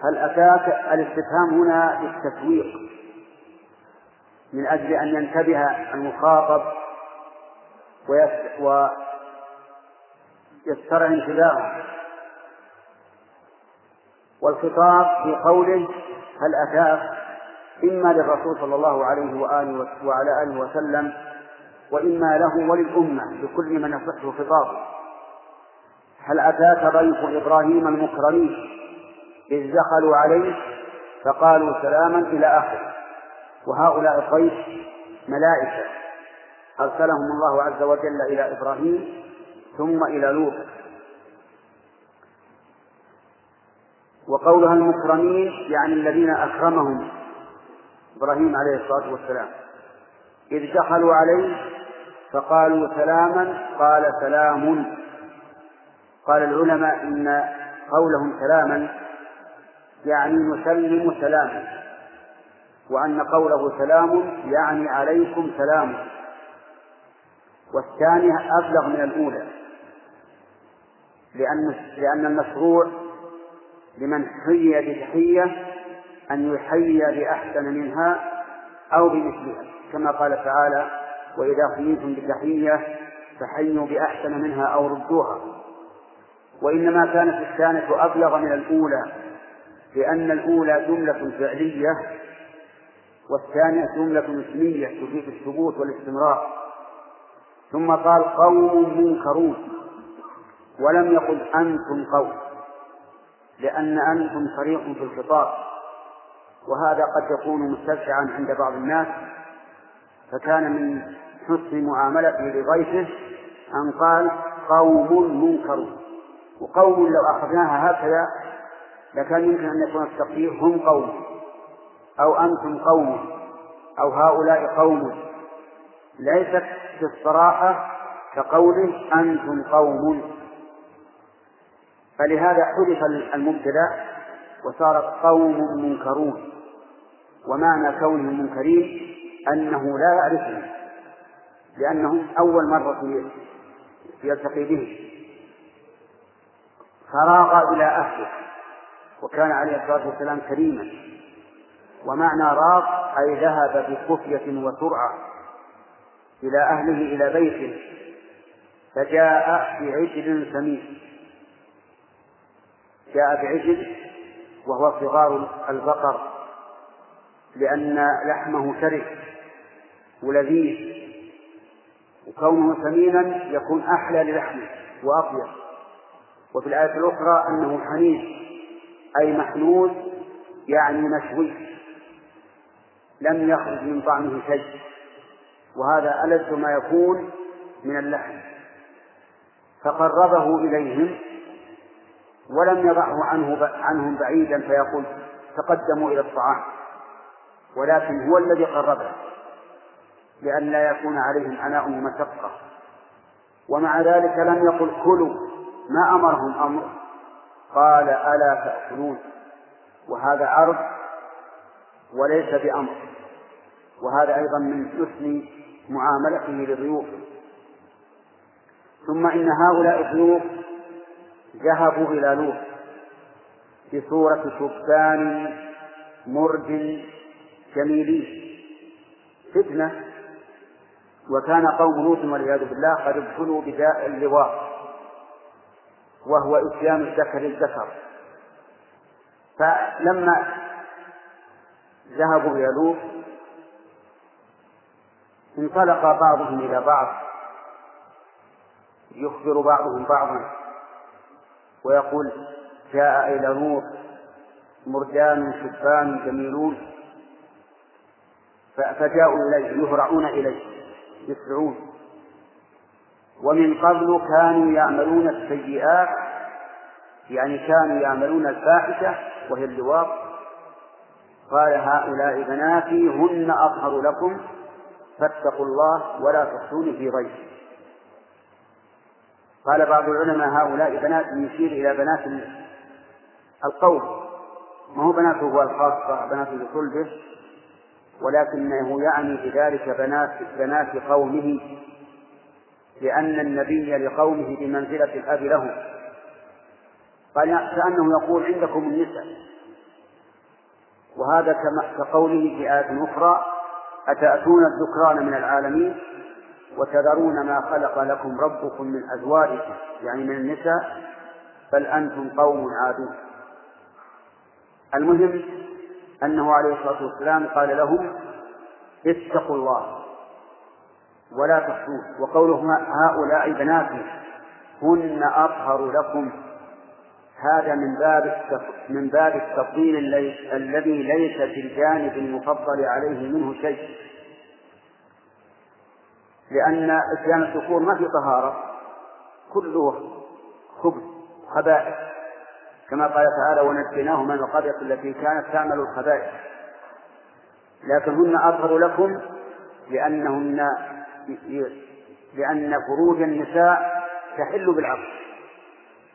هل أتاك الاستفهام هنا للتسويق من أجل أن ينتبه المخاطب ويسترع انتباهه؟ والخطاب في قوله هل أتاك إما للرسول صلى الله عليه وآله وعلى آله وسلم وإما له وللأمة لكل من يصح خطابه. هل أتاك ضيف إبراهيم المكرمين إذ دخلوا عليه فقالوا سلاما إلى آخره وهؤلاء الضيف ملائكة. أرسلهم الله عز وجل إلى إبراهيم ثم إلى لوط. وقولها المكرمين يعني الذين أكرمهم. إبراهيم عليه الصلاة والسلام. إذ دخلوا عليه فقالوا سلاما قال سلام. قال العلماء إن قولهم سلاما يعني نسلم سلاما وأن قوله سلام يعني عليكم سلام. والثانية أبلغ من الأولى لأن لأن المشروع لمن حيي بتحية أن يحيي بأحسن منها أو بمثلها كما قال تعالى وإذا حييتم بتحية فحيوا بأحسن منها أو ردوها وإنما كانت الثانية أبلغ من الأولى لأن الأولى جملة فعلية والثانية جملة اسمية تفيد الثبوت والاستمرار. ثم قال قوم منكرون ولم يقل أنتم قوم لأن أنتم صريح في الخطاب. وهذا قد يكون مستشعا عند بعض الناس فكان من حسن معاملته لضيفه أن قال قوم منكرون. وقوم لو أخذناها هكذا لكان يمكن أن يكون التقدير هم قوم أو أنتم قوم أو هؤلاء قوم. ليست في الصراحة كقوله أنتم قوم. فلهذا حذف المبتدأ وصارت قوم منكرون. ومعنى كونهم منكرين أنه لا يعرفهم لأنهم أول مرة يلتقي به فراغ إلى أهله وكان عليه الصلاة والسلام كريما. ومعنى راغ أي ذهب بخفية وسرعة إلى أهله إلى بيته فجاء بعجل سمين. جاء بعجل وهو صغار البقر لأن لحمه شرس ولذيذ وكونه سمينا يكون أحلى للحمه وأطيب. وفي الآية الأخرى أنه حنيذ أي محنوذ يعني مشوي لم يخرج من طعمه شيء. وهذا ألذ ما يكون من اللحم. فقربه إليهم ولم يضعه عنه عنهم بعيدا فيقول تقدموا إلى الطعام. ولكن هو الذي قربه لئلا يكون عليهم عناء ومشقة ومع ذلك لم يقل كلوا ما أمرهم أمر قال ألا تأكلون. وهذا عرض وليس بأمر. وهذا أيضا من حسن معاملته للضيوف ثم إن هؤلاء الضيوف ذهبوا إلى لوط بصورة شبان مرد جميلين فتنة وكان قوم لوط والعياذ بالله قد ابتلوا بداء اللواء وهو إتيان الذكر الذكر. فلما ذهبوا إلى لوط انطلق بعضهم إلى بعض يخبر بعضهم بعضا. ويقول جاء إلى لوط مرجان شبان جميلون فجاءوا إليه يهرعون إليه يسرعون. ومن قبل كانوا يعملون السيئات يعني كانوا يعملون الفاحشة وهي اللواط. قال هؤلاء بناتي هن أطهر لكم فاتقوا الله ولا تخشوني في غيره قال بعض العلماء هؤلاء بنات يشير إلى بنات القوم. ما هو بناته هو الخاصة بناته بصلبه ولكنه يعني بذلك بنات بنات قومه لأن النبي لقومه بمنزلة الأب له. قال كأنه يقول عندكم النساء. وهذا كقوله في آية أخرى أتأتون الذكران من العالمين؟ وتذرون ما خلق لكم ربكم من أزواجكم يعني من النساء بل أنتم قوم عادون. المهم أنه عليه الصلاة والسلام قال لهم اتقوا الله ولا تخشوه وقوله هؤلاء بناتي هن أطهر لكم. هذا من باب من باب التفضيل الذي ليس في الجانب المفضل عليه منه شيء. لأن إتيان الذكور ما في طهارة كله خبث خبائث. كما قال تعالى ونجيناهما من القرية التي كانت تعمل الخبائث لكن هن أطهر لكم لأنهن لأن فروج النساء تحل بالعقل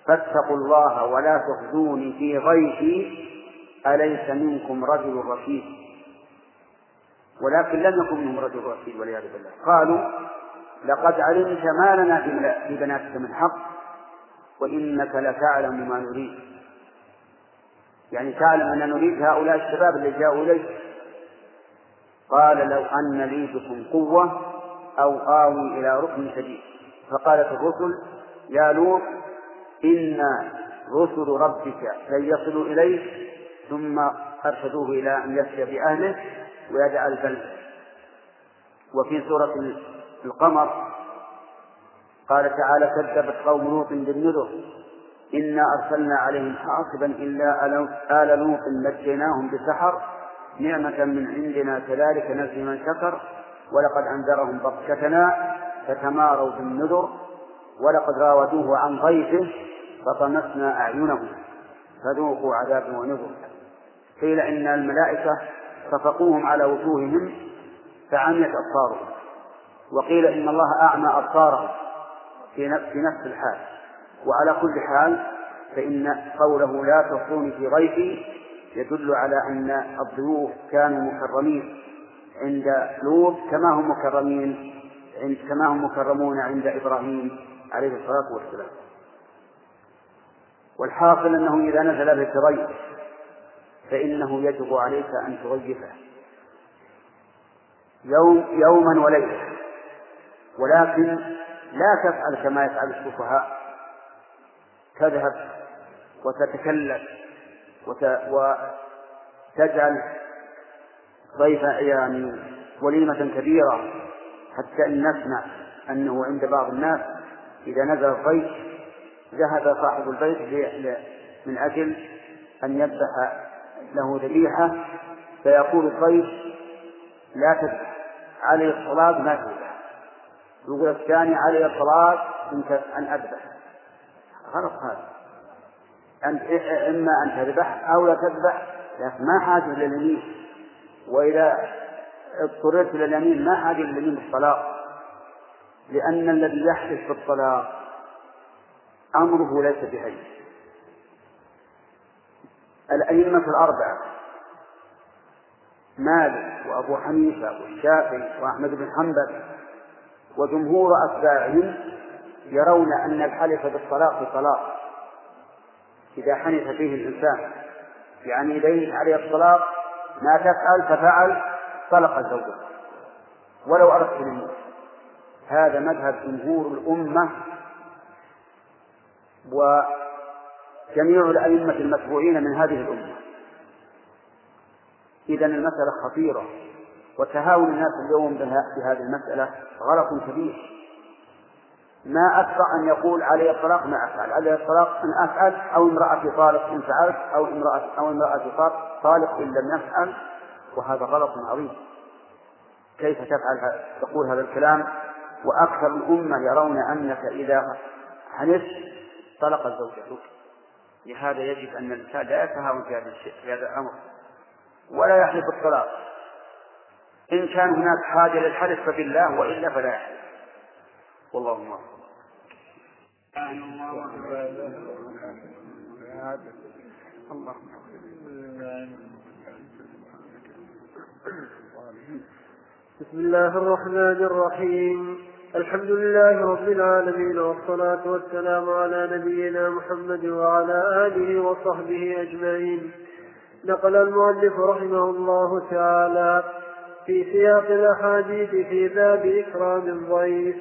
فاتقوا الله ولا تخزوني في ضيفي أليس منكم رجل رشيد؟ ولكن لم يكن منهم رجل رشيد والعياذ بالله. قالوا لقد علمت ما لنا في بناتك من حق وإنك لتعلم ما نريد. يعني تعلم أن نريد هؤلاء الشباب اللي جاءوا إليك. قال لو أن لي بكم قوة أو آوي إلى ركن شديد. فقالت الرسل يا لوط إن رسل ربك لن يصلوا إليه ثم أرشدوه إلى أن يسري بأهله. ويجعل البلد وفي سورة القمر قال تعالى كذبت قوم لوط بالنذر. إنا أرسلنا عليهم حاصبا إلا آل لوط نجيناهم بسحر. نعمة من عندنا كذلك نجزي من شكر. ولقد أنذرهم بطشتنا فتماروا بالنذر. ولقد راودوه عن ضيفه فطمسنا أعينهم. فذوقوا عذاب ونذر. قيل إن الملائكة صفقوهم على وجوههم فعميت أبصارهم. وقيل إن الله أعمى أبصارهم في نفس الحال. وعلى كل حال فإن قوله لا تصوني في ضيفي يدل على أن الضيوف كانوا مكرمين عند لوط كما هم مكرمين عند كما هم مكرمون عند إبراهيم عليه الصلاة والسلام. والحاصل أنه إذا نزل بك ضيف فإنه يجب عليك أن تضيفه يوم يوما وليلة. ولكن لا تفعل كما يفعل السفهاء. تذهب وتتكلم وتجعل ضيف يعني وليمة كبيرة حتى إن نسمع أنه عند بعض الناس إذا نزل الضيف ذهب صاحب البيت من أجل أن يذبح له ذبيحة فيقول الضيف لا تذبح علي الصلاة ما تذبح. يقول الثاني علي الصلاة أن أذبح. غلط هذا. أنت إما أن تذبح أو لا تذبح لكن ما حاجة لليمين وإذا اضطررت إلى اليمين ما حاجة لليمين بالطلاق. لأن الذي يحدث بالطلاق أمره ليس بهين. الأئمة الأربعة. مالك وأبو حنيفة والشافعي وأحمد بن حنبل وجمهور أتباعهم يرون أن الحلف بالطلاق طلاق إذا حنث فيه الإنسان يعني إذا عليه الطلاق ما تفعل ففعل طلق الزوجة ولو أردت الموت هذا مذهب جمهور الأمة. وجميع الأئمة المتبوعين من هذه الأمة. إذا المسألة خطيرة وتهاون الناس اليوم بهذه المسألة غلط كبير. ما أسرع أن يقول علي الطلاق ما أفعل. علي الطلاق إن أفعل أو امرأتي طالق إن فعلت أو امرأة أو امرأتي طالق إن لم يفعل وهذا غلط عظيم. كيف تفعل تقول هذا الكلام؟ وأكثر الأمة يرون أنك إذا حنست طلق الزوجة لهذا يجب أن الإنسان لا يتهاون في هذا الشيء في هذا الأمر. ولا يحلف الطلاق إن كان هناك حاجة للحلف فبالله وإلا فلا يحلف. والله أعلم. بسم الله الرحمن الرحيم. الحمد لله رب العالمين والصلاة والسلام على نبينا محمد وعلى آله وصحبه أجمعين. نقل المؤلف رحمه الله تعالى في سياق الأحاديث في باب إكرام الضيف.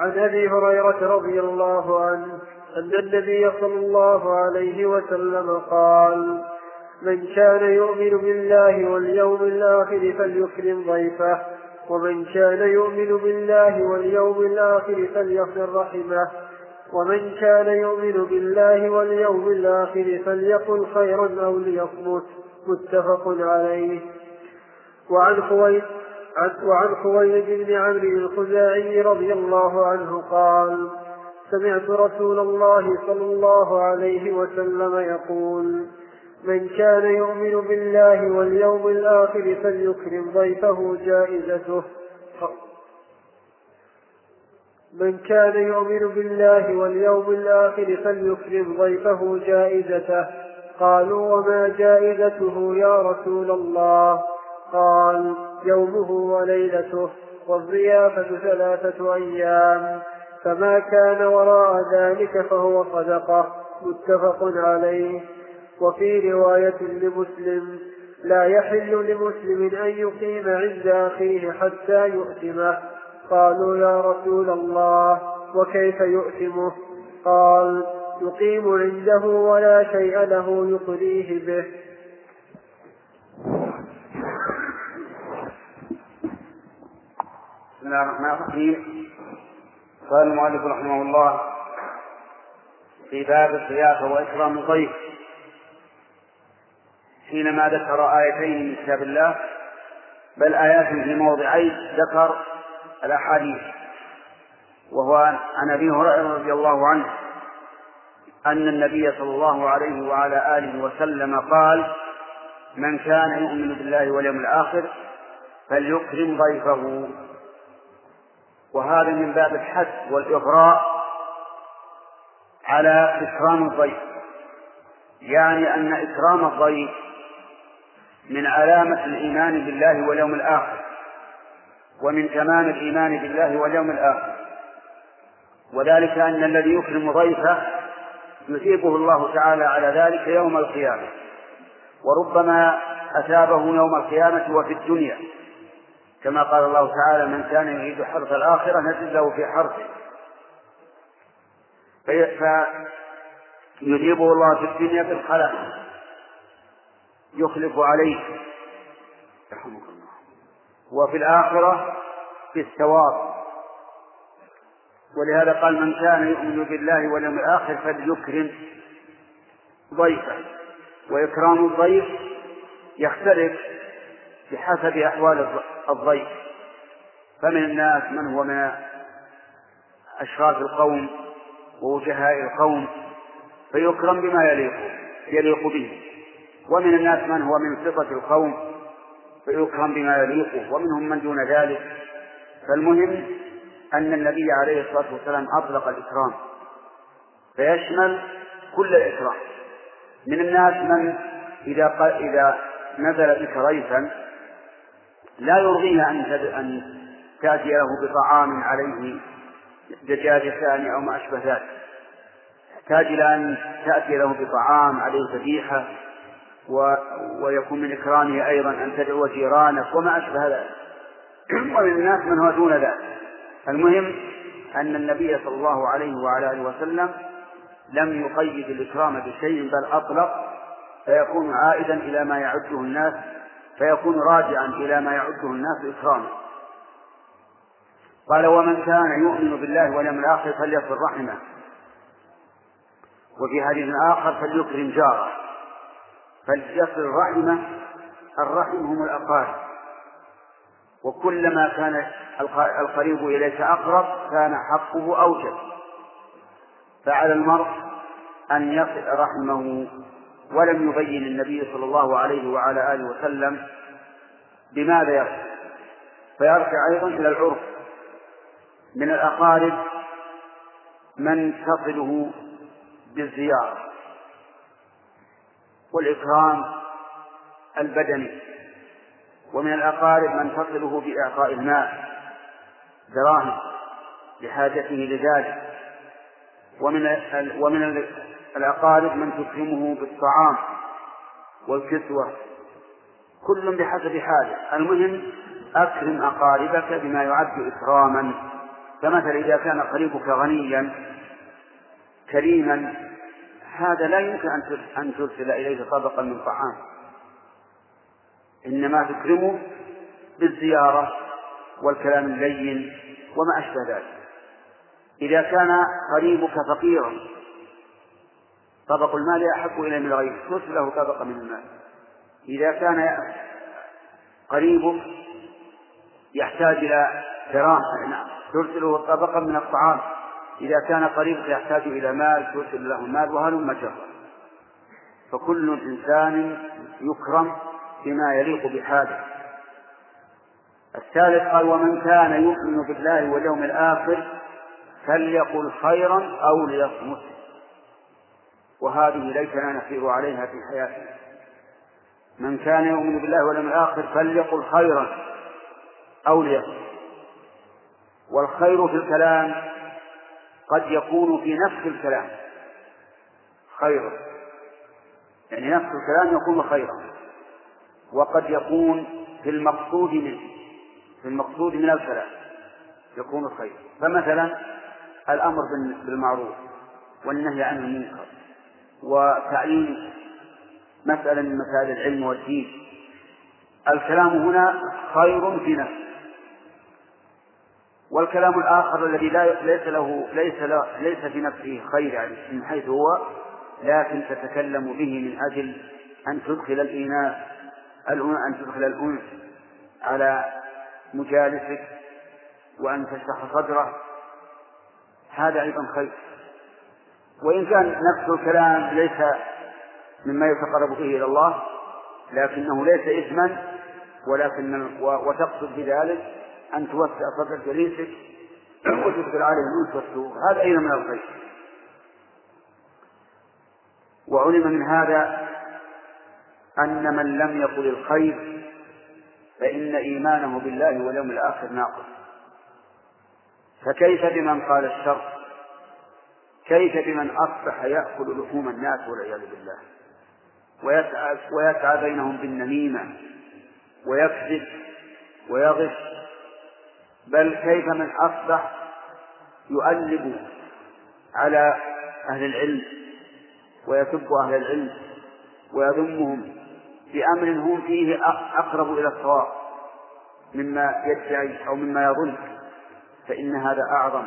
عن أبي هريرة رضي الله عنه أن النبي صلى الله عليه وسلم قال من كان يؤمن بالله واليوم الآخر فليكرم ضيفه ومن كان يؤمن بالله واليوم الآخر فليصل رحمه. ومن كان يؤمن بالله واليوم الآخر فليقل خيرا أو ليصمت. متفق عليه. وعن خويلد وعن خويلد بن عمرو الخزاعي رضي الله عنه قال سمعت رسول الله صلى الله عليه وسلم يقول من كان يؤمن بالله واليوم الآخر فليكرم ضيفه جائزته. من كان يؤمن بالله واليوم الآخر فليكرم ضيفه جائزته. قالوا وما جائزته يا رسول الله؟ قال يومه وليلته والضيافة ثلاثة أيام. فما كان وراء ذلك فهو صدقة. متفق عليه. وفي رواية لمسلم لا يحل لمسلم أن يقيم عند أخيه حتى يؤتمه. قالوا يا رسول الله وكيف يؤتمه؟ قال يقيم عنده ولا شيء له يقريه به. بسم الله الرحمن الرحيم. قال المؤلف رحمه الله في باب الضيافة وإكرام الضيف. حينما ذكر آيتين من كتاب الله بل آيات في موضعين ذكر الأحاديث. وهو عن أبي هريرة رضي الله عنه أن النبي صلى الله عليه وعلى آله وسلم قال من كان يؤمن بالله واليوم الآخر فليكرم ضيفه. وهذا من باب الحث والإغراء على إكرام الضيف. يعني أن إكرام الضيف من علامة الإيمان بالله واليوم الآخر ومن تمام الإيمان بالله واليوم الآخر. وذلك أن الذي يكرم ضيفه يثيبه الله تعالى على ذلك يوم القيامة. وربما أثابه يوم القيامة وفي الدنيا. كما قال الله تعالى من كان يريد حرث الآخرة نزل له في حرثه. فيثيبه الله في الدنيا بالخلق. يخلف عليه رحمك الله وفي الآخرة في الثواب. ولهذا قال من كان يؤمن بالله واليوم الآخر فليكرم ضيفه. وإكرام الضيف يختلف بحسب أحوال الضيف. فمن الناس من هو من أشراف القوم ووجهاء القوم فيكرم بما يليق يليق به. ومن الناس من هو من صفة القوم فيكرم بما يليق ومنهم من دون ذلك. فالمهم أن النبي عليه الصلاة والسلام أطلق الإكرام فيشمل كل الإكرام. من الناس من إذا إذا نزل بك ضيفا لا يرضيه أن أن تأتي له بطعام عليه دجاج ثاني أو ما أشبه ذلك. يحتاج إلى أن تأتي له بطعام عليه ذبيحة و... ويكون من إكرامه أيضا أن تدعو جيرانك وما أشبه ذلك. ومن الناس من هو دون ذلك. المهم أن النبي صلى الله عليه وعلى آله وسلم لم يقيد الإكرام بشيء بل أطلق فيكون عائدا إلى ما يعده الناس فيكون راجعا إلى ما يعده الناس إكراما. قال ومن كان يؤمن بالله واليوم الآخر فليصل رحمه وفي حديث آخر فليكرم جاره. فليصل رحمه الرحم هم الأقارب. وكلما كان القريب إليك أقرب كان حقه أوجب. فعلى المرء أن يصل رحمه ولم يبين النبي صلى الله عليه وعلى آله وسلم بماذا يرجع فيرجع أيضا إلى العرف. من الأقارب من تصله بالزيارة. والإكرام البدني ومن الأقارب من تصله بإعطاء المال دراهم لحاجته لذلك ومن ومن الأقارب من تكرمه بالطعام والكسوة. كل بحسب حاله. المهم أكرم أقاربك بما يعد إكراما. فمثلا إذا كان قريبك غنيا كريما هذا لا يمكن أن ترسل إليه طبقا من طعام. إنما تكرمه بالزيارة والكلام اللين وما أشبه ذلك. إذا كان قريبك فقيرا طبق المال أحب إلى من الغير ترسل له طبقا من المال. إذا كان قريبك يحتاج إلى دراهم نعم ترسله طبقا من الطعام. إذا كان قريبك يحتاج إلى مال ترسل له مال وهلم جرا فكل إنسان يكرم بما يليق بحاله الثالث قال ومن كان يؤمن بالله واليوم الآخر فليقل خيرا أو ليصمت. وهذه ليتنا نسير عليها في حياتنا من كان يؤمن بالله واليوم الآخر فليقل خيرا أو ليصمت. والخير في الكلام قد يكون في نفس الكلام. خيرا يعني نفس الكلام يكون خيرا. وقد يكون في المقصود منه في المقصود من الكلام يكون خير. فمثلا الأمر بالمعروف والنهي عن المنكر وتعيين مسألة من مسائل العلم والدين. الكلام هنا خير في نفسه. والكلام الآخر الذي لا ليس له ليس ليس في نفسه خير يعني من حيث هو لكن تتكلم به من أجل أن تدخل الإيناس أن تدخل الأنس على مجالسك وأن تشرح صدره. هذا أيضا خير. وإن كان نفس الكلام ليس مما يتقرب به إلى الله لكنه ليس إثما ولكن وتقصد بذلك أن توسع صدر جليسك وتدخل عليه الأنس والسرور هذا أيضا من الخير؟ وعلم من هذا أن من لم يقل الخير فإن إيمانه بالله واليوم الآخر ناقص. فكيف بمن قال الشر؟ كيف بمن أصبح يأكل لحوم الناس والعياذ بالله؟ ويسعى, ويسعى بينهم بالنميمة ويكذب ويغش بل كيف من أصبح يؤلب على أهل العلم ويسب أهل العلم ويذمهم بأمر هم فيه أقرب إلى الصواب مما يدعي أو مما يظن فإن هذا أعظم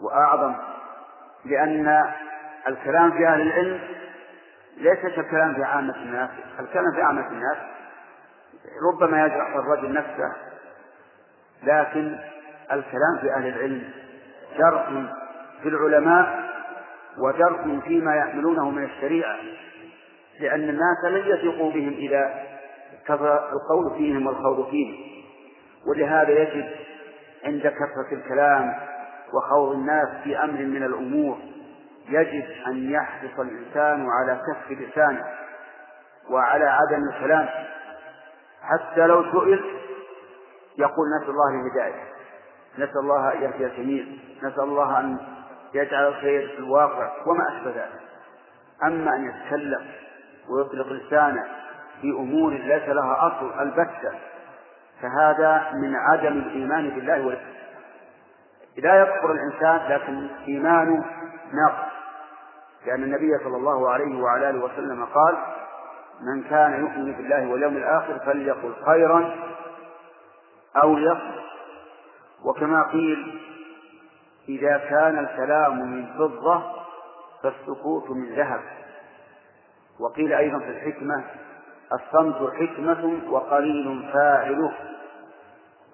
وأعظم لأن الكلام في أهل العلم ليس كالكلام في عامة الناس الكلام في عامة الناس ربما يجرح الرجل نفسه لكن الكلام في أهل العلم جرح في العلماء وجرح فيما يحملونه من الشريعة لأن الناس لن يثقوا بهم إذا كثر القول فيهم والخوض فيهم. ولهذا يجب عند كثرة الكلام وخوض الناس في أمر من الأمور يجب أن يحرص الإنسان على كف لسانه وعلى عدم الكلام. حتى لو سئل يقول نسأل الله الهداية نسأل الله أن يهدي الجميع نسأل الله أن يجعل الخير في الواقع وما أشبه ذلك. أما أن يتكلم ويطلق لسانه في أمور ليس لها أصل البتة فهذا من عدم الإيمان بالله والإسلام لا يكفر الإنسان لكن إيمانه ناقص لأن النبي صلى الله عليه وعلى آله وسلم قال من كان يؤمن بالله واليوم الآخر فليقل خيرا أو ليصمت وكما قيل إذا كان الكلام من فضة فالسكوت من ذهب. وقيل أيضا في الحكمة الصمت حكمة وقليل فاعله.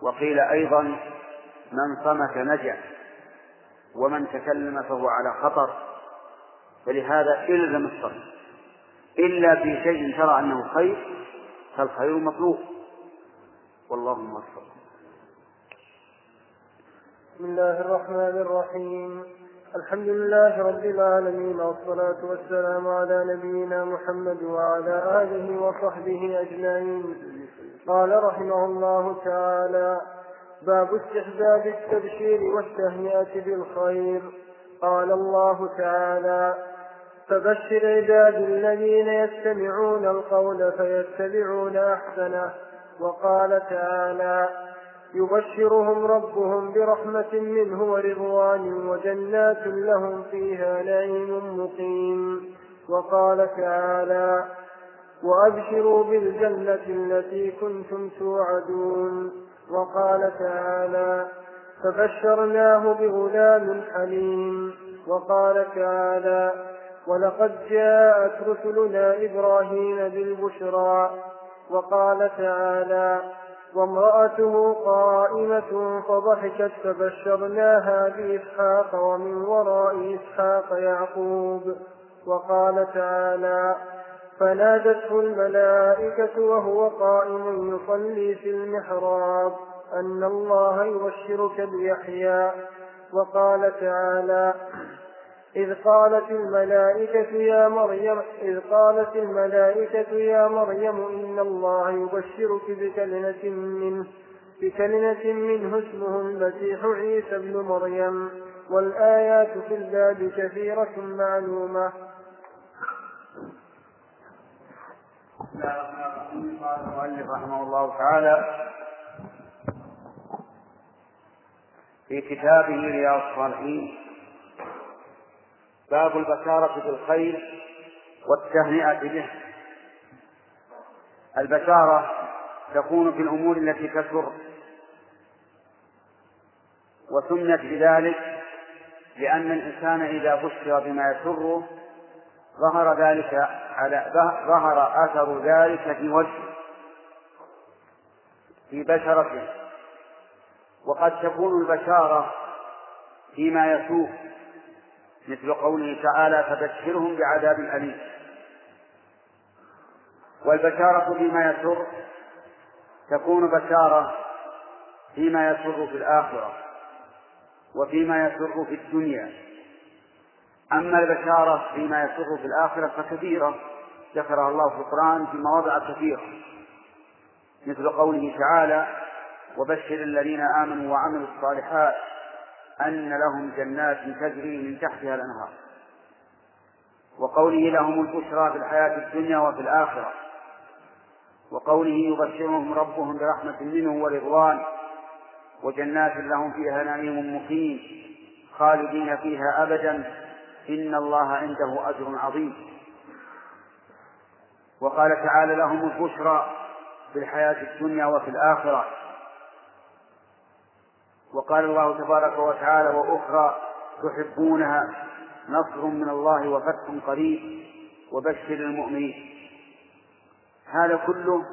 وقيل أيضا من صمت نجا ومن تكلم فهو على خطر. فلهذا إلزم الصمت. إلا في شيء ترى أنه خير فالخير مطلوب. والله موفق بسم الله الرحمن الرحيم. الحمد لله رب العالمين والصلاة والسلام على نبينا محمد وعلى آله وصحبه أجمعين. قال رحمه الله تعالى باب استحباب التبشير والتهنئة بالخير. قال الله تعالى فبشر عباد الذين يستمعون القول فيتبعون أحسنه. وقال تعالى يبشرهم ربهم برحمة منه ورضوان وجنات لهم فيها نعيم مقيم. وقال تعالى وأبشروا بالجنة التي كنتم توعدون. وقال تعالى فبشرناه بغلام حليم. وقال تعالى ولقد جاءت رسلنا إبراهيم بالبشرى. وقال تعالى وامرأته قائمة فضحكت فبشرناها بإسحاق ومن وراء إسحاق يعقوب. وقال تعالى فنادته الملائكة وهو قائم يصلي في المحراب أن الله يبشرك بيحيى. وقال تعالى إذ قالت الملائكة يا مريم إذ قالت الملائكة يا مريم إن الله يبشرك بكلمة منه بكلمة منه اسمه المسيح عيسى ابن مريم والآيات في الباب كثيرة معلومة. قال المؤلف رحمه الله تعالى في كتابه رياض الصالحين باب البشارة بالخير والتهنئة به. البشارة تكون في الأمور التي تسر وسميت بذلك لأن الإنسان إذا بشر بما يسره ظهر ذلك على ظهر أثر ذلك في وجهه في بشرته. وقد تكون البشارة فيما يسوء مثل قوله تعالى فبشرهم بعذاب أليم. والبشارة فيما يسر تكون بشارة فيما يسر في الآخرة وفيما يسر في الدنيا. أما البشارة فيما يسر في الآخرة فكثيرة ذكرها الله في القرآن في مواضع كثيرة. مثل قوله تعالى وبشر الذين آمنوا وعملوا الصالحات أن لهم جنات تجري من تحتها الأنهار. وقوله لهم البشرى في الحياة الدنيا وفي الآخرة. وقوله يبشرهم ربهم برحمة منه ورضوان. وجنات لهم فيها نعيم مقيم. خالدين فيها أبدا. إن الله عنده أجر عظيم. وقال تعالى لهم البشرى في الحياة الدنيا وفي الآخرة. وقال الله تبارك وتعالى وأخرى تحبونها نصر من الله وفتح قريب وبشر المؤمنين. هذا كله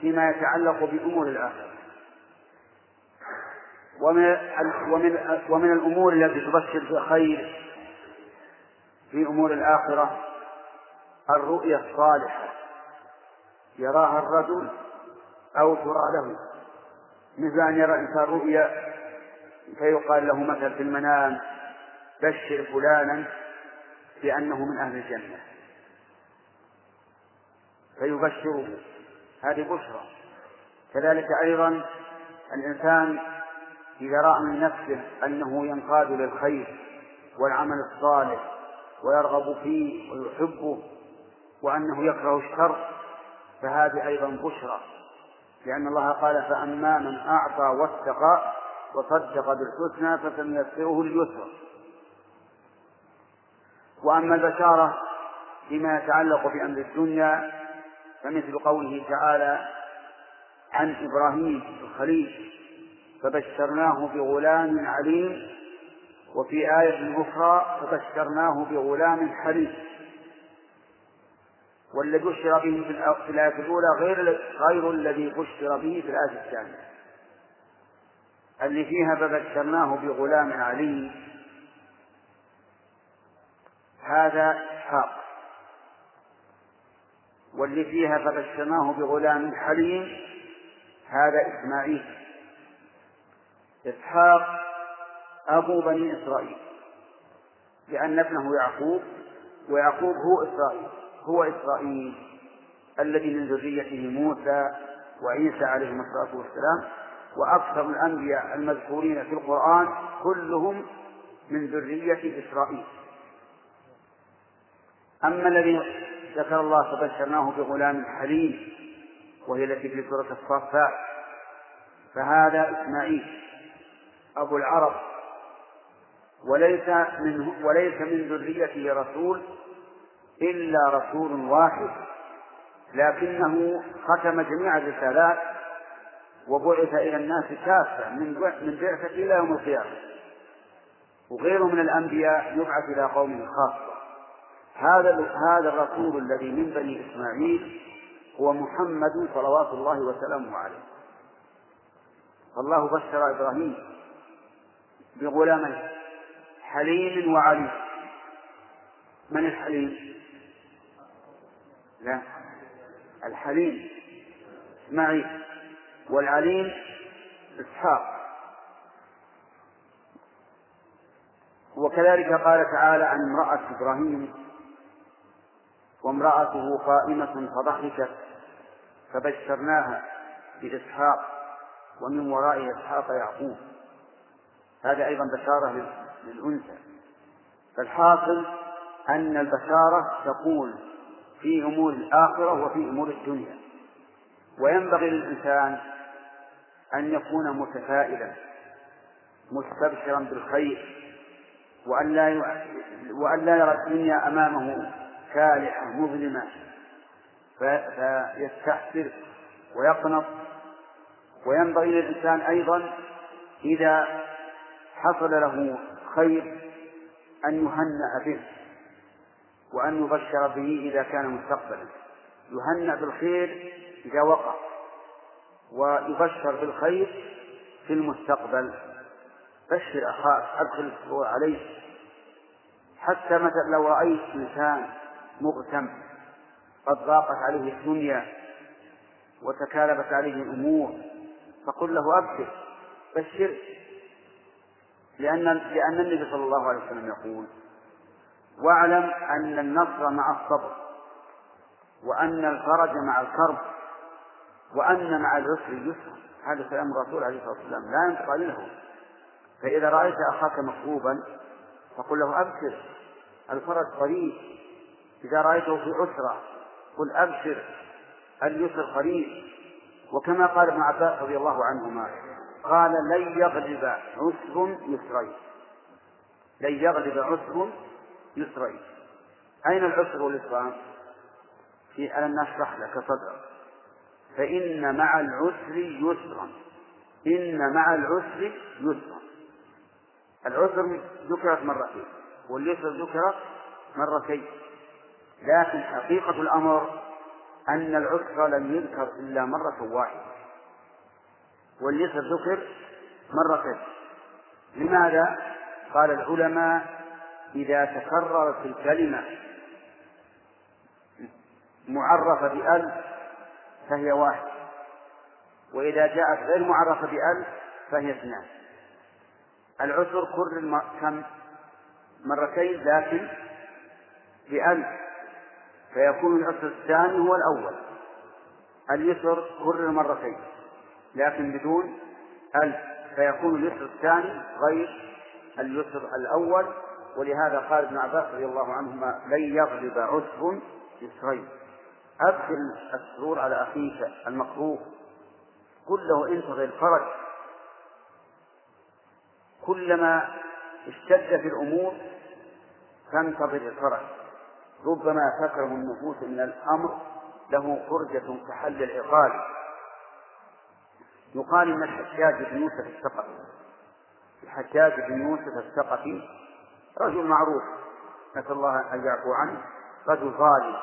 فيما يتعلق بأمور الآخرة. ومن ومن ومن الأمور التي تبشر بخير في أمور الآخرة الرؤيا الصالحة. يراها الرجل أو ترى له. مثل أن يرى إنسان رؤيا فيقال له مثلا في المنام بشر فلانا بأنه من أهل الجنة. فيبشره. هذه بشرى. كذلك أيضا الإنسان إذا رأى من نفسه أنه ينقاد للخير والعمل الصالح ويرغب فيه ويحبه وأنه يكره الشر فهذه أيضا بشرى. لأن الله قال فأما من أعطى واتقى وصدق بالحسنى فسنيسره لليسرى وأما البشارة فيما يتعلق بأمر الدنيا فمثل قوله تعالى عن إبراهيم الخليل فبشرناه بغلام عليم وفي آية أخرى فبشرناه بغلام حليم والذي بشر به في الآية الأولى غير غير الذي بشر به في الآية الثانية. اللي فيها فبشرناه بغلام عليم هذا إسحاق. واللي فيها فبشرناه بغلام حليم هذا إسماعيل. إسحاق أبو بني إسرائيل. لأن ابنه يعقوب ويعقوب هو إسرائيل هو إسرائيل الذي من ذريته موسى وعيسى عليهما الصلاة والسلام. وأكثر الأنبياء المذكورين في القرآن كلهم من ذرية إسرائيل. أما الذي ذكر الله فبشرناه بغلام حليم وهي التي في سورة الصافات فهذا إسماعيل أبو العرب. وليس من وليس من ذريته رسول إلا رسول واحد لكنه ختم جميع الرسالات وبعث إلى الناس كافة من من بعثة إلى يوم القيامة. وغيره من الأنبياء يبعث إلى قومه خاصة. هذا هذا الرسول الذي من بني إسماعيل هو محمد صلوات الله وسلامه عليه. فالله بشر إبراهيم بغلامين حليم وعليم. من الحليم؟ لا الحليم إسماعيل. والعليم إسحاق. وكذلك قال تعالى عن امرأة إبراهيم وامرأته قائمة فضحكت فبشرناها بإسحاق ومن وراء إسحاق يعقوب. هذا أيضا بشارة للأنثى. فالحاصل أن البشارة تكون في أمور الآخرة وفي أمور الدنيا. وينبغي للإنسان أن يكون متفائلا مستبشرا بالخير وأن لا يرى الدنيا أمامه كالحة مظلمة. فيستحسر ويقنط. وينبغي للإنسان أيضا إذا حصل له خير أن يهنأ به وأن يبشر به إذا كان مستقبلا. يهنأ بالخير إذا وقع ويبشر بالخير في المستقبل بشر أخاك أدخل عليه. حتى مثلا لو رأيت إنسان مغتم قد ضاقت عليه الدنيا وتكالبت عليه الأمور فقل له أبشر بشر. لأن لأن النبي صلى الله عليه وسلم يقول واعلم أن النصر مع الصبر وأن الفرج مع الكرب. وأن مع العسر يسرا هذا كلام الرسول عليه الصلاة والسلام. لا ينطق له فإذا رأيت أخاك مكروبا فقل له أبشر. الفرج قريب. إذا رأيته في عسرة قل أبشر. اليسر قريب. وكما قال ابن عباس رضي الله عنهما قال لن يغلب عسر يسرين. لن يغلب عسر يسرين. أين العسر واليسران؟ في ألم نشرح لك صدرك. فإن مع العسر يسرا. إن مع العسر يسرا. العسر ذكرت مرتين واليسر ذكرت مرتين. لكن حقيقة الأمر أن العسر لم يذكر إلا مرة واحدة. واليسر ذكر مرتين. لماذا؟ قال العلماء إذا تكررت الكلمة معرفة بأل فهي واحد. وإذا جاءت غير معرفة بأل فهي اثنان. العسر كرر كم؟ مرتين لكن بأل فيكون العسر الثاني هو الأول. اليسر كرر مرتين لكن بدون ألف فيكون اليسر الثاني غير اليسر الأول. ولهذا قال ابن عباس رضي الله عنهما لن يغلب عسر يسرين. أدخل السرور على أخيك المكروه قل له انتظر الفرج كلما اشتد في الأمور فانتظر الفرج. ربما تكره النفوس من الأمر له فرجة كحل العقال يقال إن الحجاج بن يوسف الثقفي الحجاج بن يوسف الثقفي رجل معروف. نسأل الله أن يعفو عنه. رجل ظالم.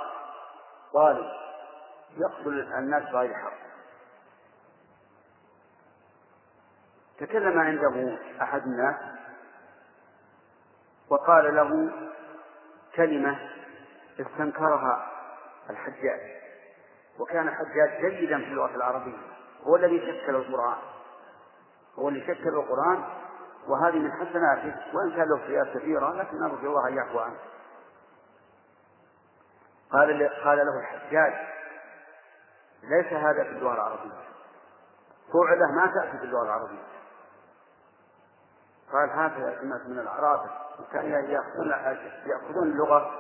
ظالم يقتل الناس بغير حق. تكلم عنده أحد الناس وقال له كلمة استنكرها الحجاج وكان الحجاج جيدا في اللغة العربية هو الذي شكل القرآن هو اللي شكل القرآن وهذه من حسناته وإن كان له سيئات كثيرة لكن نرجو الله أن يعفو عنه. قال قال له الحجاج ليس هذا في اللغة العربية. فعله ما تأتي في اللغة العربية. قال هذا الناس من الأعراب كان يأخذون يأخذون اللغة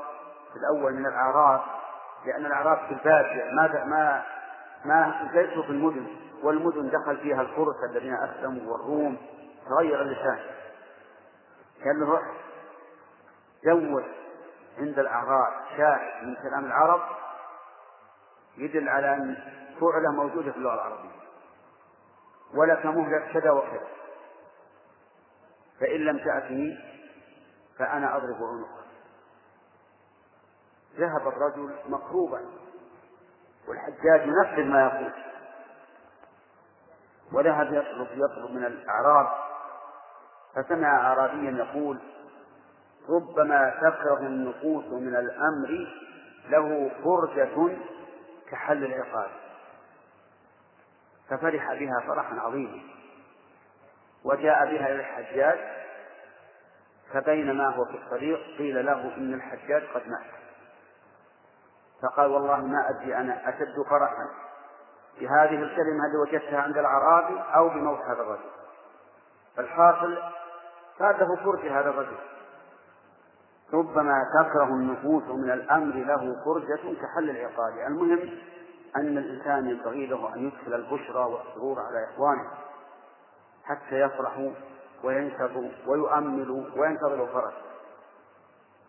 في الأول من الأعراب لأن الأعراب في البادية ما ما ما ليسوا في المدن والمدن دخل فيها الفرس الذين أسلموا والروم تغير اللسان. قال له روح عند الأعراب شاهد من كلام العرب يدل على أن فعله موجودة في اللغة العربية. ولك مهلة كذا وكذا. فإن لم تأتني فأنا أضرب عنقك. ذهب الرجل مكروبا والحجاج ينفذ ما يقول. وذهب يطلب يطلب من الأعراب فسمع أعرابيا يقول ربما تكره النفوس من الأمر له فرجة كحل العقاب. ففرح بها فرحا عظيما. وجاء بها إلى الحجاج فبينما هو في الطريق قيل له إن الحجاج قد مات. فقال والله ما أدري أنا أشد فرحا بهذه الكلمة التي وجدتها عند الأعرابي أو بموت هذا الرجل. فالحاصل فاته فرجة هذا الرجل. ربما تكره النفوس من الأمر له فرجة كحل العقاب. المهم أن الإنسان ينبغي له أن يدخل البشرى والسرور على إخوانه حتى يفرحوا وينشطوا ويؤملوا وينتظروا الفرج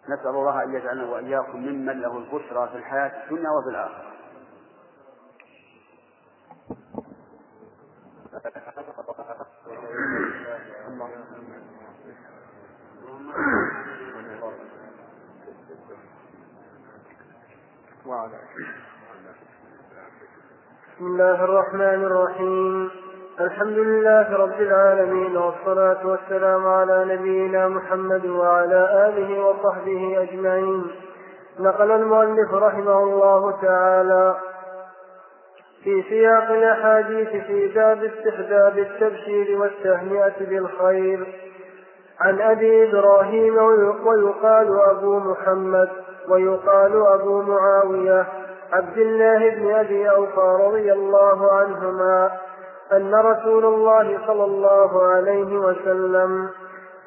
نسأل الله أن يجعلنا وإياكم ممن له البشرى في الحياة الدنيا وفي الآخرة. بسم الله الرحمن الرحيم. الحمد لله رب العالمين والصلاة والسلام على نبينا محمد وعلى آله وصحبه أجمعين. نقل المؤلف رحمه الله تعالى في سياق الأحاديث في باب استحباب التبشير والتهنئة بالخير. عن أبي إبراهيم ويقال أبو محمد ويقال أبو معاوية عبد الله بن أبي أوفى رضي الله عنهما أن رسول الله صلى الله عليه وسلم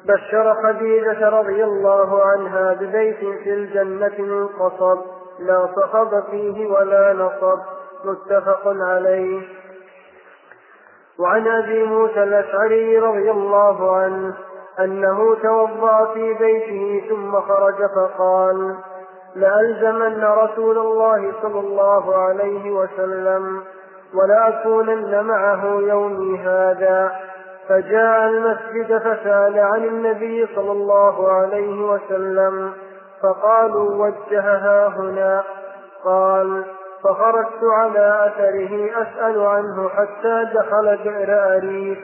بشر خديجة رضي الله عنها ببيت في الجنة من قصب لا صخب فيه ولا نصب متفق عليه. وعن أبي موسى الأشعري رضي الله عنه أنه توضأ في بيته ثم خرج فقال لالزمن رسول الله صلى الله عليه وسلم ولاكونن معه يومي هذا. فجاء المسجد فسأل عن النبي صلى الله عليه وسلم فقالوا وجهها هنا. قال فخرجت على أثره أسأل عنه حتى دخل بئر أريف.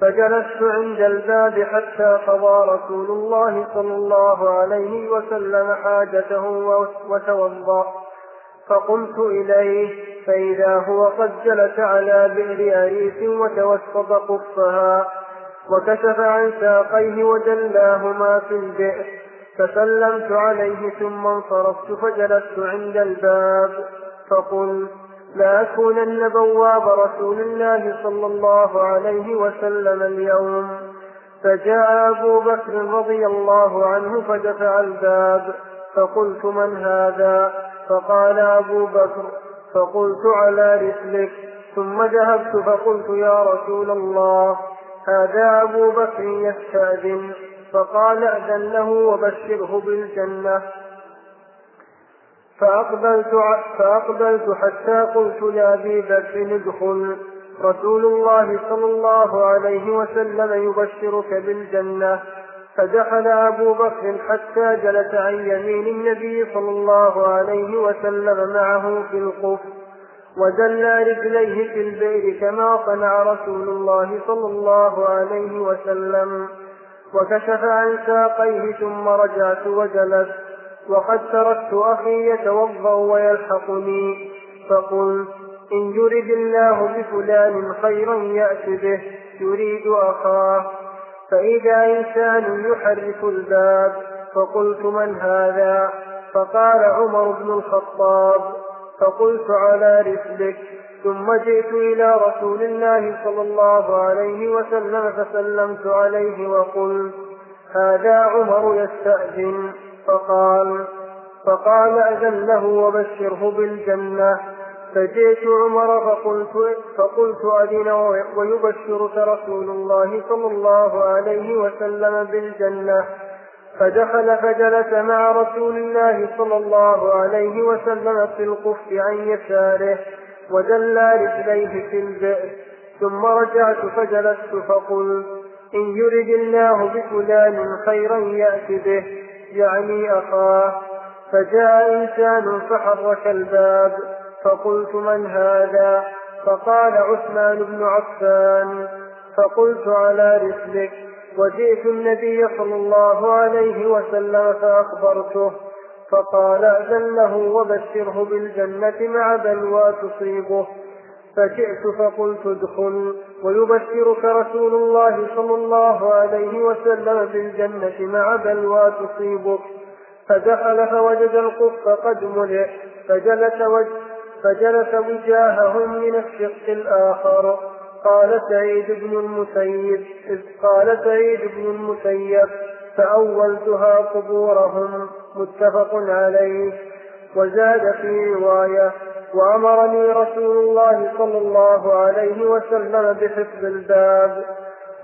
فجلست عند الباب حتى قضى رسول الله صلى الله عليه وسلم حاجته وتوضأ. فقمت إليه فإذا هو قد جلس على بئر أريف وتوسط قفها وكشف عن ساقيه ودلاهما في البئر فسلمت عليه ثم انصرفت فجلست عند الباب فقل لا أكونن بواب رسول الله صلى الله عليه وسلم اليوم. فجاء أبو بكر رضي الله عنه فدفع الباب. فقلت من هذا؟ فقال أبو بكر فقلت على رسلك. ثم ذهبت فقلت يا رسول الله هذا أبو بكر يستأذن. فقال أذن له وبشره بالجنة. فأقبلت, فأقبلت حتى قلت لأبي بكر ادخل. رسول الله صلى الله عليه وسلم يبشرك بالجنة. فدخل أبو بكر حتى جلس عن يمين النبي صلى الله عليه وسلم معه في القف ودلى رجليه في البئر كما صنع رسول الله صلى الله عليه وسلم. وكشف عن ساقيه ثم رجعت وجلست وقد تركت أخي يتوضأ ويلحقني فقلت إن يرد الله بفلان خيرا يأت به يريد أخاه. فإذا إنسان يحرك الباب فقلت من هذا؟ فقال عمر بن الخطاب فقلت على رسلك ثم جئت إلى رسول الله صلى الله عليه وسلم فسلمت عليه وقلت هذا عمر يستأذن. فقال فقال أذن وبشره بالجنة. فجئت عمر فقلت فقلت أذن ويبشرك رسول الله صلى الله عليه وسلم بالجنة. فدخل فجلس مع رسول الله صلى الله عليه وسلم في القف عن يساره ودلى رجليه في البئر. ثم رجعت فجلست فقلت إن يرد الله بفلان خيرا يأت به. يعني أخاه فجاء إنسان فحرك الباب فقلت من هذا؟ فقال عثمان بن عفان. فقلت على رسلك وجئت النبي صلى الله عليه وسلم فأخبرته. فقال أذن له وبشره بالجنة مع بلوى تصيبه. فجئت فقلت ادخل ويبشرك رسول الله صلى الله عليه وسلم بالجنة مع بلوى تصيبك. فدخل فوجد القف قد ملئ فجلس وجه فجلس وجاههم من الشق الآخر. قال سعيد بن المسيب إذ قال سعيد بن المسيب فأولتها قبورهم متفق عليه. وزاد في رواية وأمرني رسول الله صلى الله عليه وسلم بحفظ الباب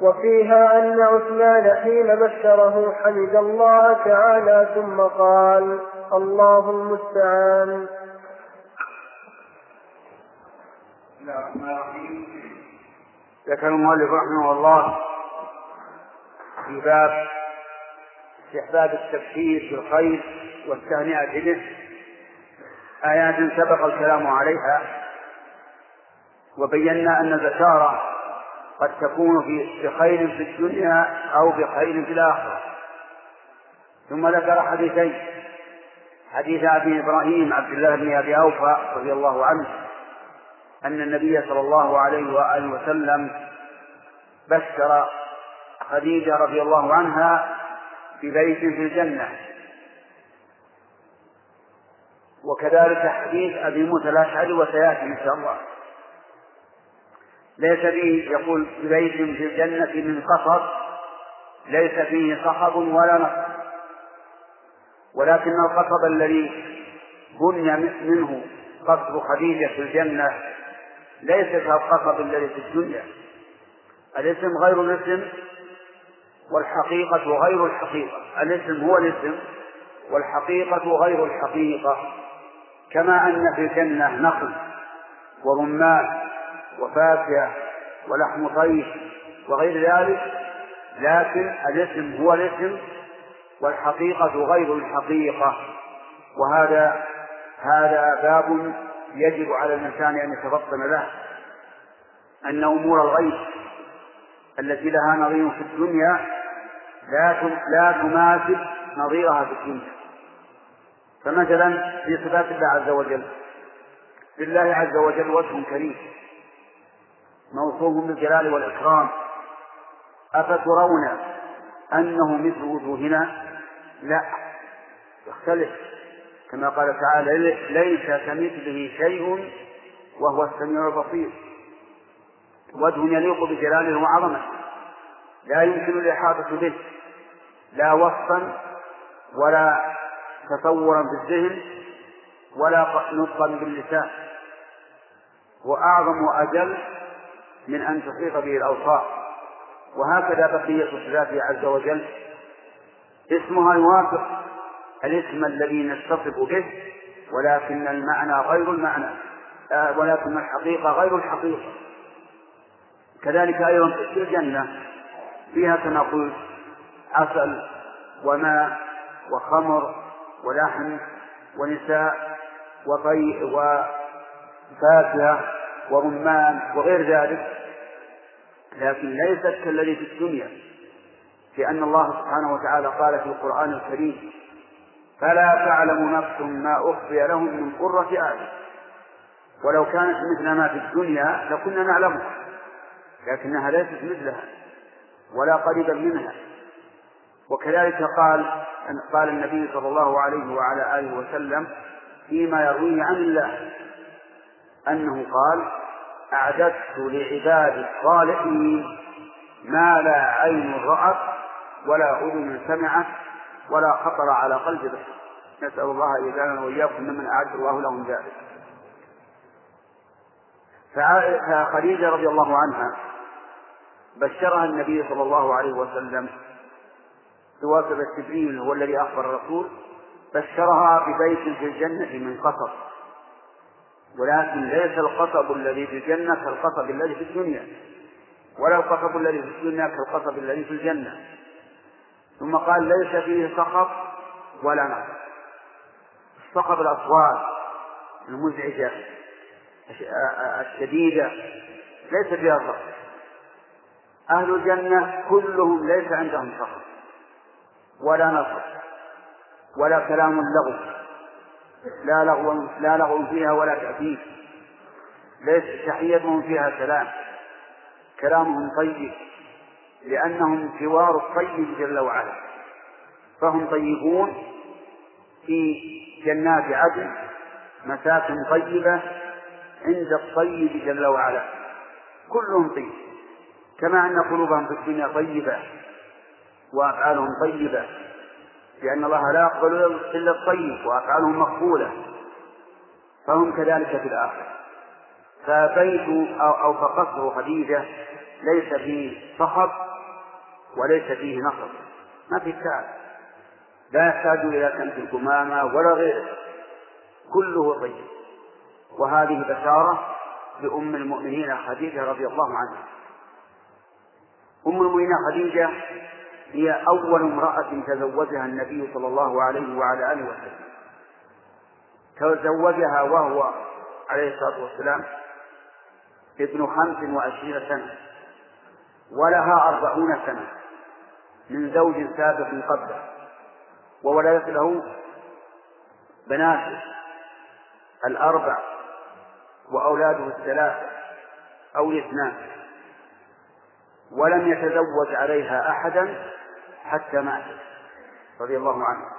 وفيها أن عثمان حين بشره حمد الله تعالى ثم قال الله المستعان. ذكر المؤلف رحمه الله في باب استحباب التبشير بالخير والتهنئة به. آيات سبق الكلام عليها وبينا أن البشارة قد تكون في بخير في الدنيا أو بخير في الآخرة. ثم ذكر حديثين. حديث أبي إبراهيم عبد الله بن أبي أوفى رضي الله عنه أن النبي صلى الله عليه وآله وسلم بشر خديجة رضي الله عنها ببيت في الجنة. وكذلك حديث أبي موسى الأشعري وسيأتي إن شاء الله. ليس فيه يقول ببيت في الجنة من قصر ليس فيه صخب ولا نصب. ولكن القصب الذي بني منه قصر خديجة في الجنة ليس كالقصب الذي في الدنيا. الاسم غير الاسم والحقيقة غير الحقيقة. الاسم هو الاسم والحقيقة غير الحقيقة. كما أن في الجنة نخل ورمان وفاكهة ولحم طير وغير ذلك لكن الاسم هو الاسم والحقيقة غير الحقيقة. وهذا هذا باب يجب على الإنسان أن يتفطن له أن أمور الغيب التي لها نظير في الدنيا لا لا تماثل نظيرها في الدنيا. فمثلا في صفات الله عز وجل لله عز وجل وجه كريم موصوف بالجلال والإكرام. أفترون أنه مثل وجوهنا؟ لا يختلف. كما قال تعالى ليس كمثله شيء وهو السميع البصير. وجه يليق بجلاله وعظمته لا يمكن الإحاطة به لا وصفا ولا تصورا بالذهن ولا نطقا باللسان. وأعظم وأجل من أن تحيط به الأوصاف. وهكذا بقية صفاته عز وجل. اسمها يوافق الاسم الذي نتصف به ولكن المعنى غير المعنى آه، ولكن الحقيقة غير الحقيقة. كذلك أيضا في الجنة فيها قلت عسل وماء وخمر ولحم ونساء وطي وفاكهة ورمان وغير ذلك لكن ليست كالذي في الدنيا لأن الله سبحانه وتعالى قال في القرآن الكريم فلا تعلم نفس ما أخفي لهم من قرة أعين. ولو كانت مثل ما في الدنيا لكنا نعلمها لكنها ليست مثلها ولا قريبا منها. وكذلك قال قال النبي صلى الله عليه وعلى آله وسلم فيما يرويه عن الله أنه قال أعددت لعبادي الصالحين ما لا عين رأت ولا أذن سمعت ولا خطر على قلب بشر نسأل الله أن يجعلنا وإياكم ممن أعد الله لهم ذلك. فخديجة رضي الله عنها بشرها النبي صلى الله عليه وسلم بواسطة جبريل هو الذي أخبر الرسول بشرها ببيت في الجنة من قصب. ولكن ليس القصب الذي في الجنة كالقصب الذي في الدنيا ولا القصب الذي في الدنيا كالقصب الذي في الجنة. ثم قال ليس فيه صخب ولا نار صخب الأصوات المزعجة الشديدة ليس فيها صخب أهل الجنة كلهم ليس عندهم صخب ولا نصر ولا كلام لغو لا لغو لا لغو فيها ولا تأثير ليس تحيتهم فيها كلام كلامهم طيب لأنهم جوار الطيب جل وعلا فهم طيبون في جنات عدن مساكن طيبة عند الطيب جل وعلا كلهم طيب كما أن قلوبهم في الدنيا طيبة وأفعالهم طيبة لأن الله لا يقبل إلا الطيب وأفعالهم مقبولة فهم كذلك في الآخرة. فبيت أو, أو فقصر خديجة ليس فيه صخب وليس فيه نصب ما في تعب لا يحتاج إلى كنف القمامة ولا غيره. كله طيب. وهذه بشارة لأم المؤمنين خديجة رضي الله عنها. أم المؤمنين خديجة هي أول امرأة تزوجها النبي صلى الله عليه وعلى آله وسلم. تزوجها وهو عليه الصلاة والسلام ابن خمس وعشرين سنة ولها أربعون سنة من زوج سابق قبله وولدت له بناته الأربع وأولاده الثلاثة أو الاثنان ولم يتزوج عليها أحدا حتى ماتت رضي الله عنها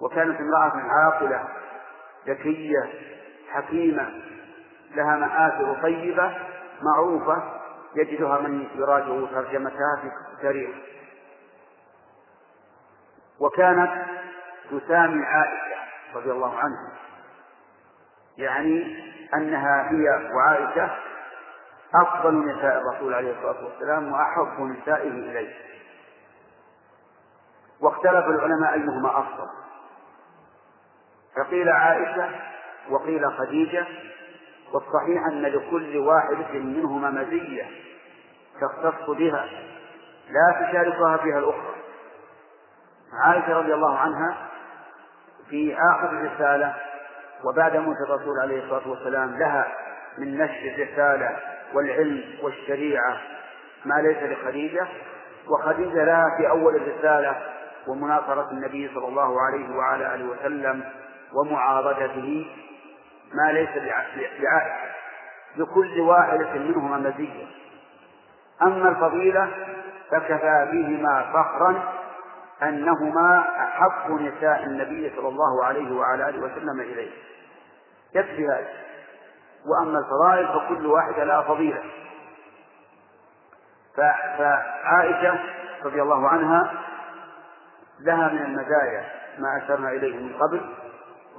وكانت امرأة عاقلة ذكية حكيمة لها مآثر طيبة معروفة يجدها من يراجع ترجمتها في التاريخ. وكانت تسامي عائشة رضي الله عنها. يعني أنها هي وعائشة أفضل نساء الرسول عليه الصلاة والسلام وأحب نسائه إليه. واختلف العلماء أيهما أفضل. فقيل عائشة وقيل خديجة والصحيح أن لكل واحدة منهما مزية تختص بها لا تشاركها فيها الأخرى. عائشة رضي الله عنها في آخر الرسالة وبعد موت الرسول عليه الصلاة والسلام لها من نشر الرسالة والعلم والشريعة ما ليس لخديجة وخديجة لها في أول الرسالة ومناصرة النبي صلى الله عليه وعلى آله وسلم ومعارضته ما ليس لعائشة لكل واحدة منهما مزية. أما الفضيلة فكفى بهما فخرا أنهما أحق نساء النبي صلى الله عليه وعلى آله وسلم إليه. يكفي هذا. وأما الفضائل فكل واحدة لها فضيلة. فعائشة رضي الله عنها لها من المزايا ما أشرنا إليه من قبل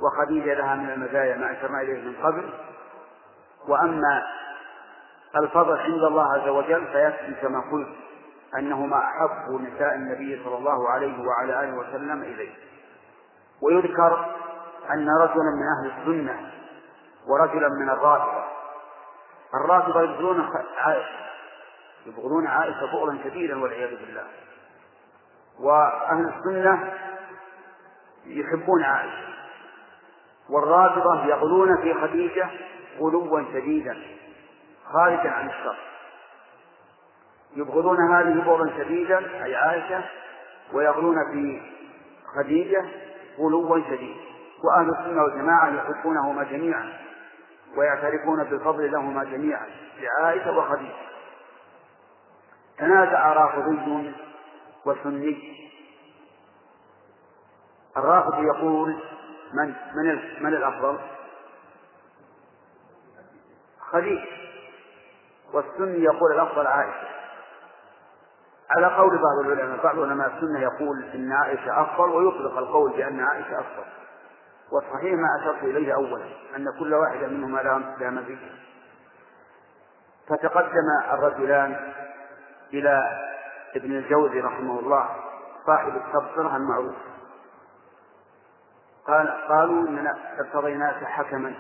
وخديجة لها من المزايا ما أشرنا إليه من قبل. وأما الفضل عند الله عز وجل فيكفي كما قلت أنهما أحب نساء النبي صلى الله عليه وعلى آله وسلم إليه. ويذكر أن رجلا من أهل السنة ورجلا من الرافضة. الرافضة يبغضون يبغضون عائشة بغضا شديدا والعياذ بالله. وأهل السنة يحبون عائشة والرافضة يغلون في خديجة غلوا شديدا خارجا عن الشر. يبغضون هذه بغضا شديدا أي عائشة ويغلون في خديجة غلوا شديدا. وأهل السنة والجماعة يحبونهما جميعا ويعترفون بالفضل لهما جميعا لعائشة وخديجة. تنازع رافضي وسني الرافض يقول من من من الأفضل؟ خديجة والسني يقول الأفضل عائشة. على قول بعض العلماء بعض علماء السنة يقول إن عائشة أفضل ويطلق القول بأن عائشة أفضل. والصحيح ما أشرت إليه أولا أن كل واحدة منهما لها مزية فتقدم الرجلان إلى ابن الجوزي رحمه الله صاحب التبصرة المعروف قال قالوا إننا ارتضيناك حكما.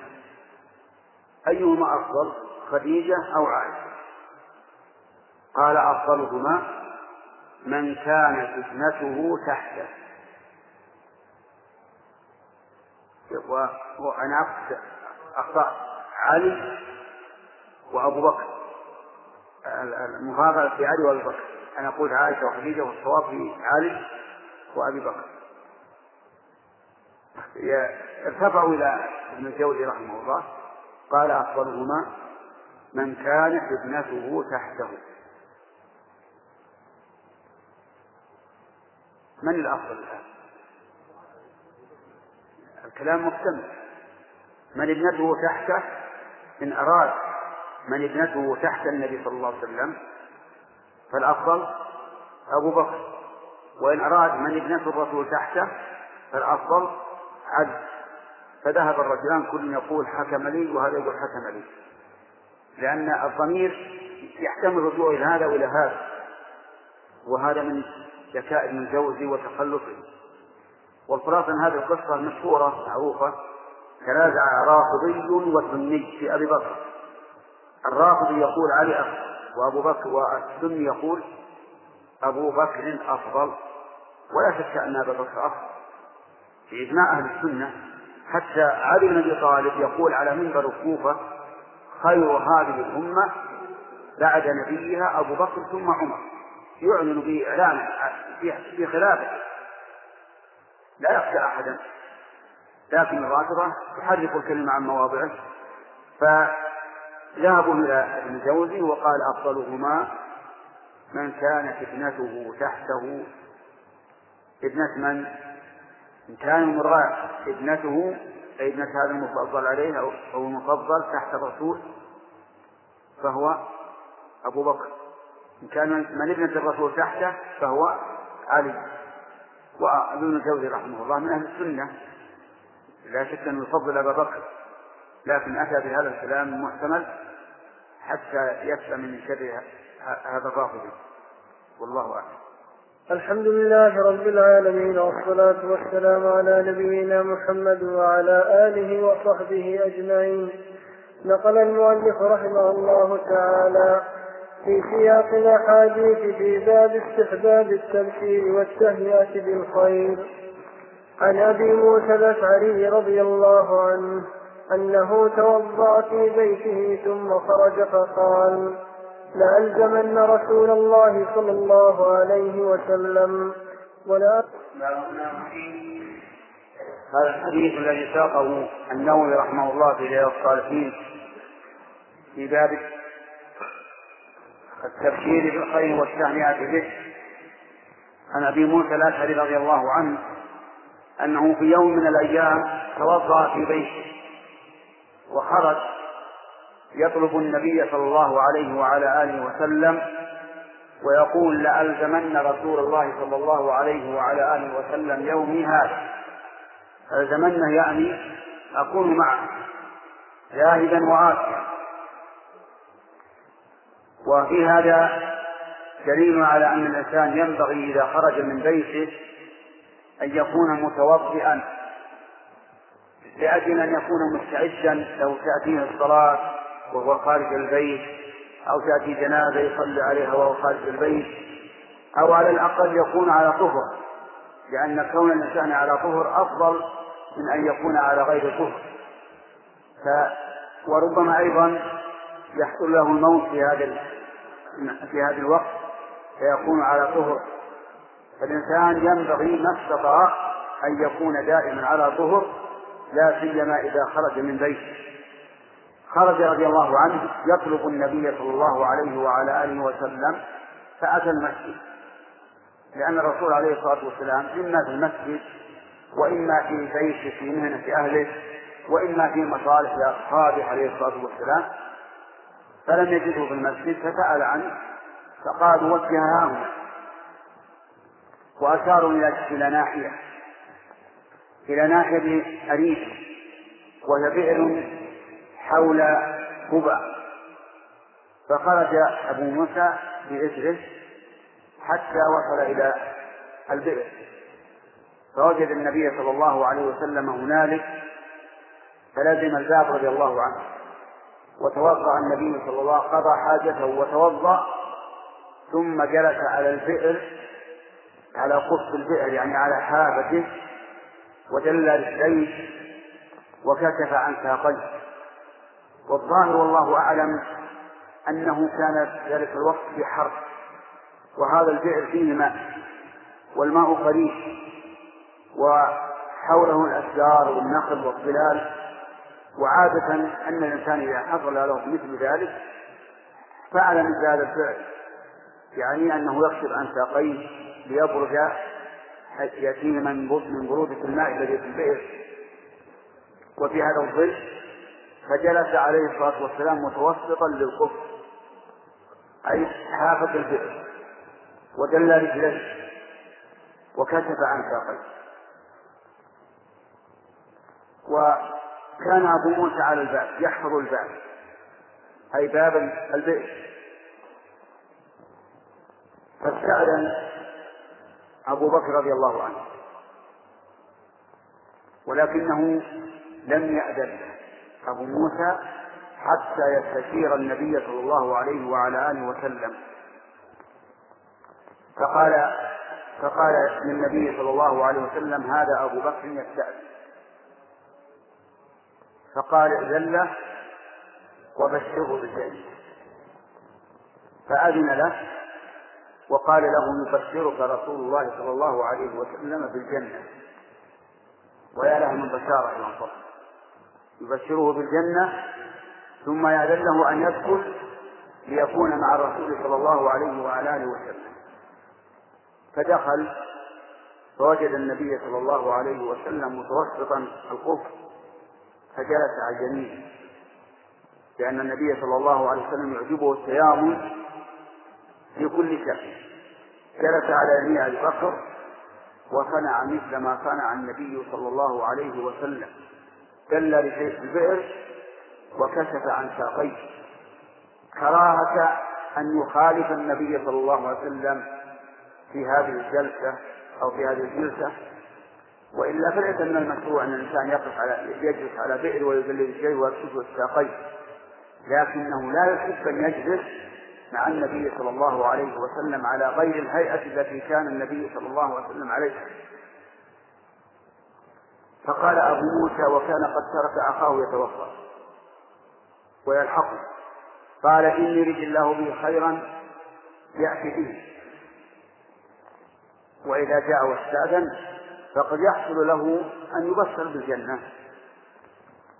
أيهما أفضل خديجة أو عائشة؟ قال أفضلهما من كانت ابنته تحته. وأنا أخطأ علي وأبو بكر المفاضلة في علي وأبي بكر. أنا أقول عائشة وخديجة والصواب في علي وأبي بكر. ارتفعوا إلى ابن الجوزي رحمه الله قال أفضلهما من كانت ابنته تحته. من الأفضل؟ الآن؟ الكلام مكتمل. من ابنته تحته؟ إن أراد من ابنته تحت النبي صلى الله عليه وسلم فالأفضل أبو بكر. وإن أراد من ابنته الرسول تحته فالأفضل عبد. فذهب الرجلان كل يقول حكم لي وهذا يقول حكم لي. لأن الضمير يحتمل الرجوع إلى هذا وإلى هذا. وهذا من ذكاء ابن الجوزي وتخلصه والخلاصة أن هذه القصة مشهورة معروفة تنازع رافضي وسني في أبي بكر. الرافضي يقول علي أخ وأبو بكر والسني يقول أبو بكر أفضل. ولا شك أن أبا بكر أفضل. في إجماع أهل السنة. حتى علي بن أبي طالب يقول على منبر الكوفة خير هذه الأمة بعد نبيها أبو بكر ثم عمر. يعلن بإعلان في خلافه. لا يخشى أحدا. لكن الرافضة تحرف الكلمة عن مواضعه. فذهبوا إلى ابن جوزي وقال أفضلهما من كانت ابنته تحته. ابنة من؟ إن كان المراد ابنته أي ابنة هذا المفضل عليه أو المفضل تحت الرسول فهو أبو بكر. إن كان من ابنة الرسول تحته فهو علي. وابن الجوزي رحمه الله من أهل السنة. لا شك أنه يفضل أبا بكر لكن أتى بهذا الكلام المحتمل حتى يسلم من شر هذا الرافض والله أعلم. الحمد لله رب العالمين والصلاة والسلام على نبينا محمد وعلى آله وصحبه أجمعين. نقل المؤلف رحمه الله تعالى في سياق الأحاديث في باب استحباب التبشير والتهيئة بالخير. عن أبي موسى الأشعري رضي الله عنه أنه توضأ في بيته ثم خرج فقال لألزمن رسول الله صلى الله عليه وسلم. ولا هذا الحديث الذي ساقه النووي رحمه الله في رياض الصالحين في باب التبشير بالخير والتهنئة به. عن أبي موسى الأشعري رضي الله عنه أنه في يوم من الأيام توضأ في بيته. وخرج يطلب النبي صلى الله عليه وعلى آله وسلم ويقول لألزمن رسول الله صلى الله عليه وعلى آله وسلم يومي هذا. ألزمنه يعني أكون معه جاهدا وعاصيا وفي هذا دليل على أن الإنسان ينبغي إذا خرج من بيته أن يكون متوضئا. لأجل أن يكون مستعدا لو تأتيه الصلاة وهو خارج البيت أو تأتي جنازة يصلي عليها وهو خارج البيت أو على الأقل يكون على طهر لأن كون الإنسان على طهر أفضل من أن يكون على غير طهر. ف وربما أيضا يحصل له الموت في هذا في هذا الوقت فيكون على طهر. فالإنسان ينبغي ما استطاع أن يكون دائما على طهر لا سيما إذا خرج من بيته. خرج رضي الله عنه يطلب النبي صلى الله عليه وعلى آله وسلم فأتى المسجد. لأن الرسول عليه الصلاة والسلام إما في المسجد وإما في بيته في مهنة أهله وإما في مصالح أصحابه عليه الصلاة والسلام. فلم يجده في المسجد فسأل عنه فقالوا وجه هنا وأشاروا إلى ناحية إلى ناحية أريد وهي بئر حول قبى فخرج أبو موسى بإثره حتى وصل إلى البئر. فوجد النبي صلى الله عليه وسلم هنالك فلزم الباب رضي الله عنه. وتوضأ النبي صلى الله عليه وسلم قضى حاجته وتوضأ ثم جلس على البئر على قص البئر يعني على حافته ودل رجليه وكشف عن ساقيه. والظاهر والله أعلم أنه كان ذلك الوقت في حرب وهذا البئر فيه ماء والماء قريب وحوله الأشجار والنخل والظلال. وعادة أن الإنسان إذا حصل له مثل ذلك فعل مثل هذا الفعل يعني أنه يكشف عن ساقيه ليبرز يأتيه من من برودة الماء الذي في البئر. وفي هذا الظل فجلس عليه الصلاة والسلام متوسطا للقف أي حافظ البئر ودل رجليه وكشف عن ساقيه. وكان أبو موسى على الباب يحفظ الباب أي باب البئر. فاستأذن أبو بكر رضي الله عنه. ولكنه لم يأذن أبو موسى حتى يستشير النبي صلى الله عليه وعلى آله وسلم. فقال فقال للنبي صلى الله عليه وسلم هذا أبو بكر يستأذن. فقال ائذن له وبشره بالجنة. فأذن له وقال له يبشرك رسول الله صلى الله عليه وسلم بالجنة. ويا له من بشارة الأنصار يبشره بالجنة ثم يأذن له أن يدخل ليكون مع الرسول صلى الله عليه وعلى آله وسلم. فدخل فوجد النبي صلى الله عليه وسلم متوسطا القفر فجلس على اليمين. لأن النبي صلى الله عليه وسلم يعجبه التيامن في كل شيء جلس على يمين أبي بكر وصنع مثل ما صنع النبي صلى الله عليه وسلم. دل البئر وكشف عن ساقيه. كراهة أن يخالف النبي صلى الله عليه وسلم في هذه الجلسة أو في هذه الجلسة. وإلا فليس من المشروع أن الإنسان يقف على يجلس على بئر ويذلل الشيء ويكشف الساقين لكنه لا يحب أن يجلس مع النبي صلى الله عليه وسلم على غير الهيئة التي كان النبي صلى الله عليه وسلم عليها. فقال أبو موسى وكان قد ترك أخاه يتوفى ويلحقه. قال إن يريد الله به خيرا يأتي به. وإذا جاء واستأذن فقد يحصل له أن يبشر بالجنة.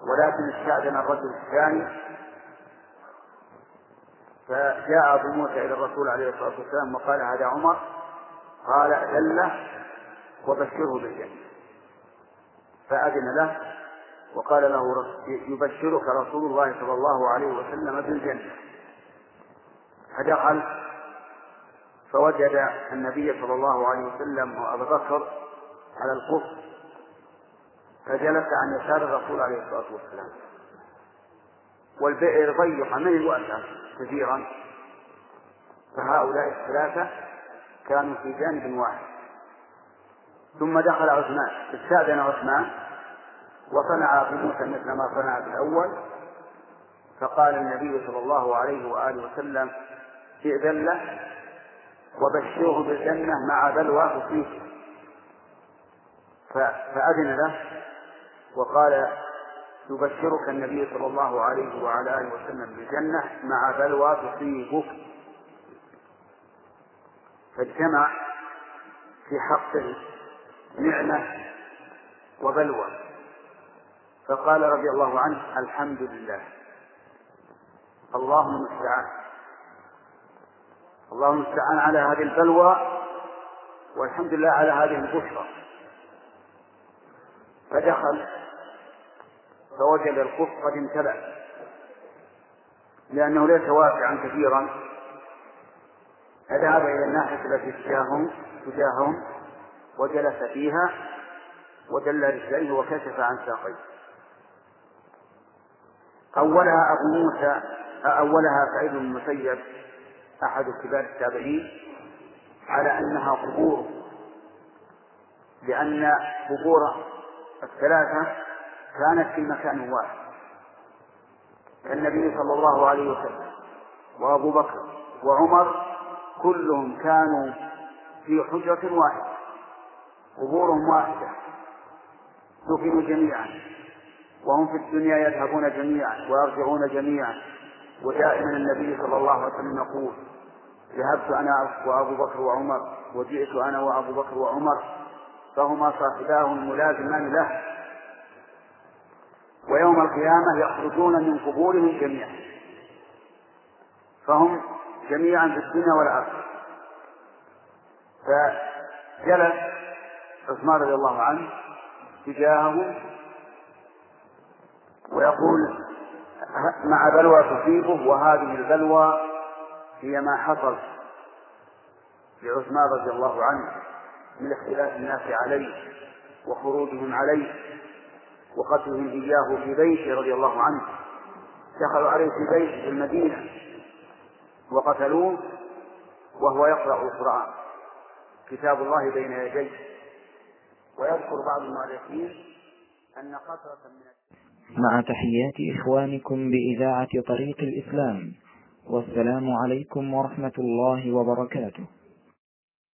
ولكن استأذن الرجل الثاني فجاء أبو موسى إلى الرسول عليه الصلاة والسلام وقال هذا عمر؟ قال أذن له وبشره بالجنة. فأذن له وقال له يبشرك رسول الله صلى الله عليه وسلم بالجنة. فدخل فوجد النبي صلى الله عليه وسلم وأبا بكر على القف فجلس عن يسار الرسول عليه الصلاة والسلام. والبئر ضيق من الواسع كثيرا. فهؤلاء الثلاثة كانوا في جانب واحد. ثم دخل عثمان استأذن عثمان وصنع أبو موسى مثل ما صنع في الأول. فقال النبي صلى الله عليه وآله وسلم ائذن له وبشره بالجنة مع بلوى تصيبه فأذن له وقال يبشرك النبي صلى الله عليه وعلى آله وسلم بالجنة مع بلوى تصيبك فاجتمع في حقه نعمة وبلوى. فقال رضي الله عنه الحمد لله. اللهم المستعان اللهم المستعان على هذه البلوى والحمد لله على هذه البشرى. فدخل فوجد الخف قد امتلأ لأنه ليس واسعا كثيرا. فذهب إلى الناحية التي تجاههم تجاههم وجلس فيها ودل رجليه وكشف عن ساقيه. أولها أبو موسى أولها سعيد بن المسيب أحد كبار التابعين على أنها قبور. لأن قبور الثلاثة كانت في مكان واحد. النبي صلى الله عليه وسلم وأبو بكر وعمر كلهم كانوا في حجرة واحدة قبورهم واحدة. دفنوا جميعا وهم في الدنيا يذهبون جميعا ويرجعون جميعا. ودائما النبي صلى الله عليه وسلم يقول ذهبت أنا وأبو بكر وعمر وجئت أنا وأبو بكر وعمر فهما صاحباه الملازمان له. ويوم القيامة يخرجون من قبورهم جميعا. فهم جميعا في الدنيا والآخرة. فجلس عثمان رضي الله عنه تجاهه ويقول مع بلوى تصيبه وهذه البلوى هي ما حصل لعثمان رضي الله عنه من اختلاف الناس عليه وخروجهم عليه. وقتلهم إياه في بيته رضي الله عنه. دخلوا عليه في بيته في المدينة وقتلوه وهو يقرأ القرآن. كتاب الله بين يديه. ويذكر بعض المؤلفين أن قطرة من مع تحيات إخوانكم بإذاعة طريق الإسلام. والسلام عليكم ورحمة الله وبركاته.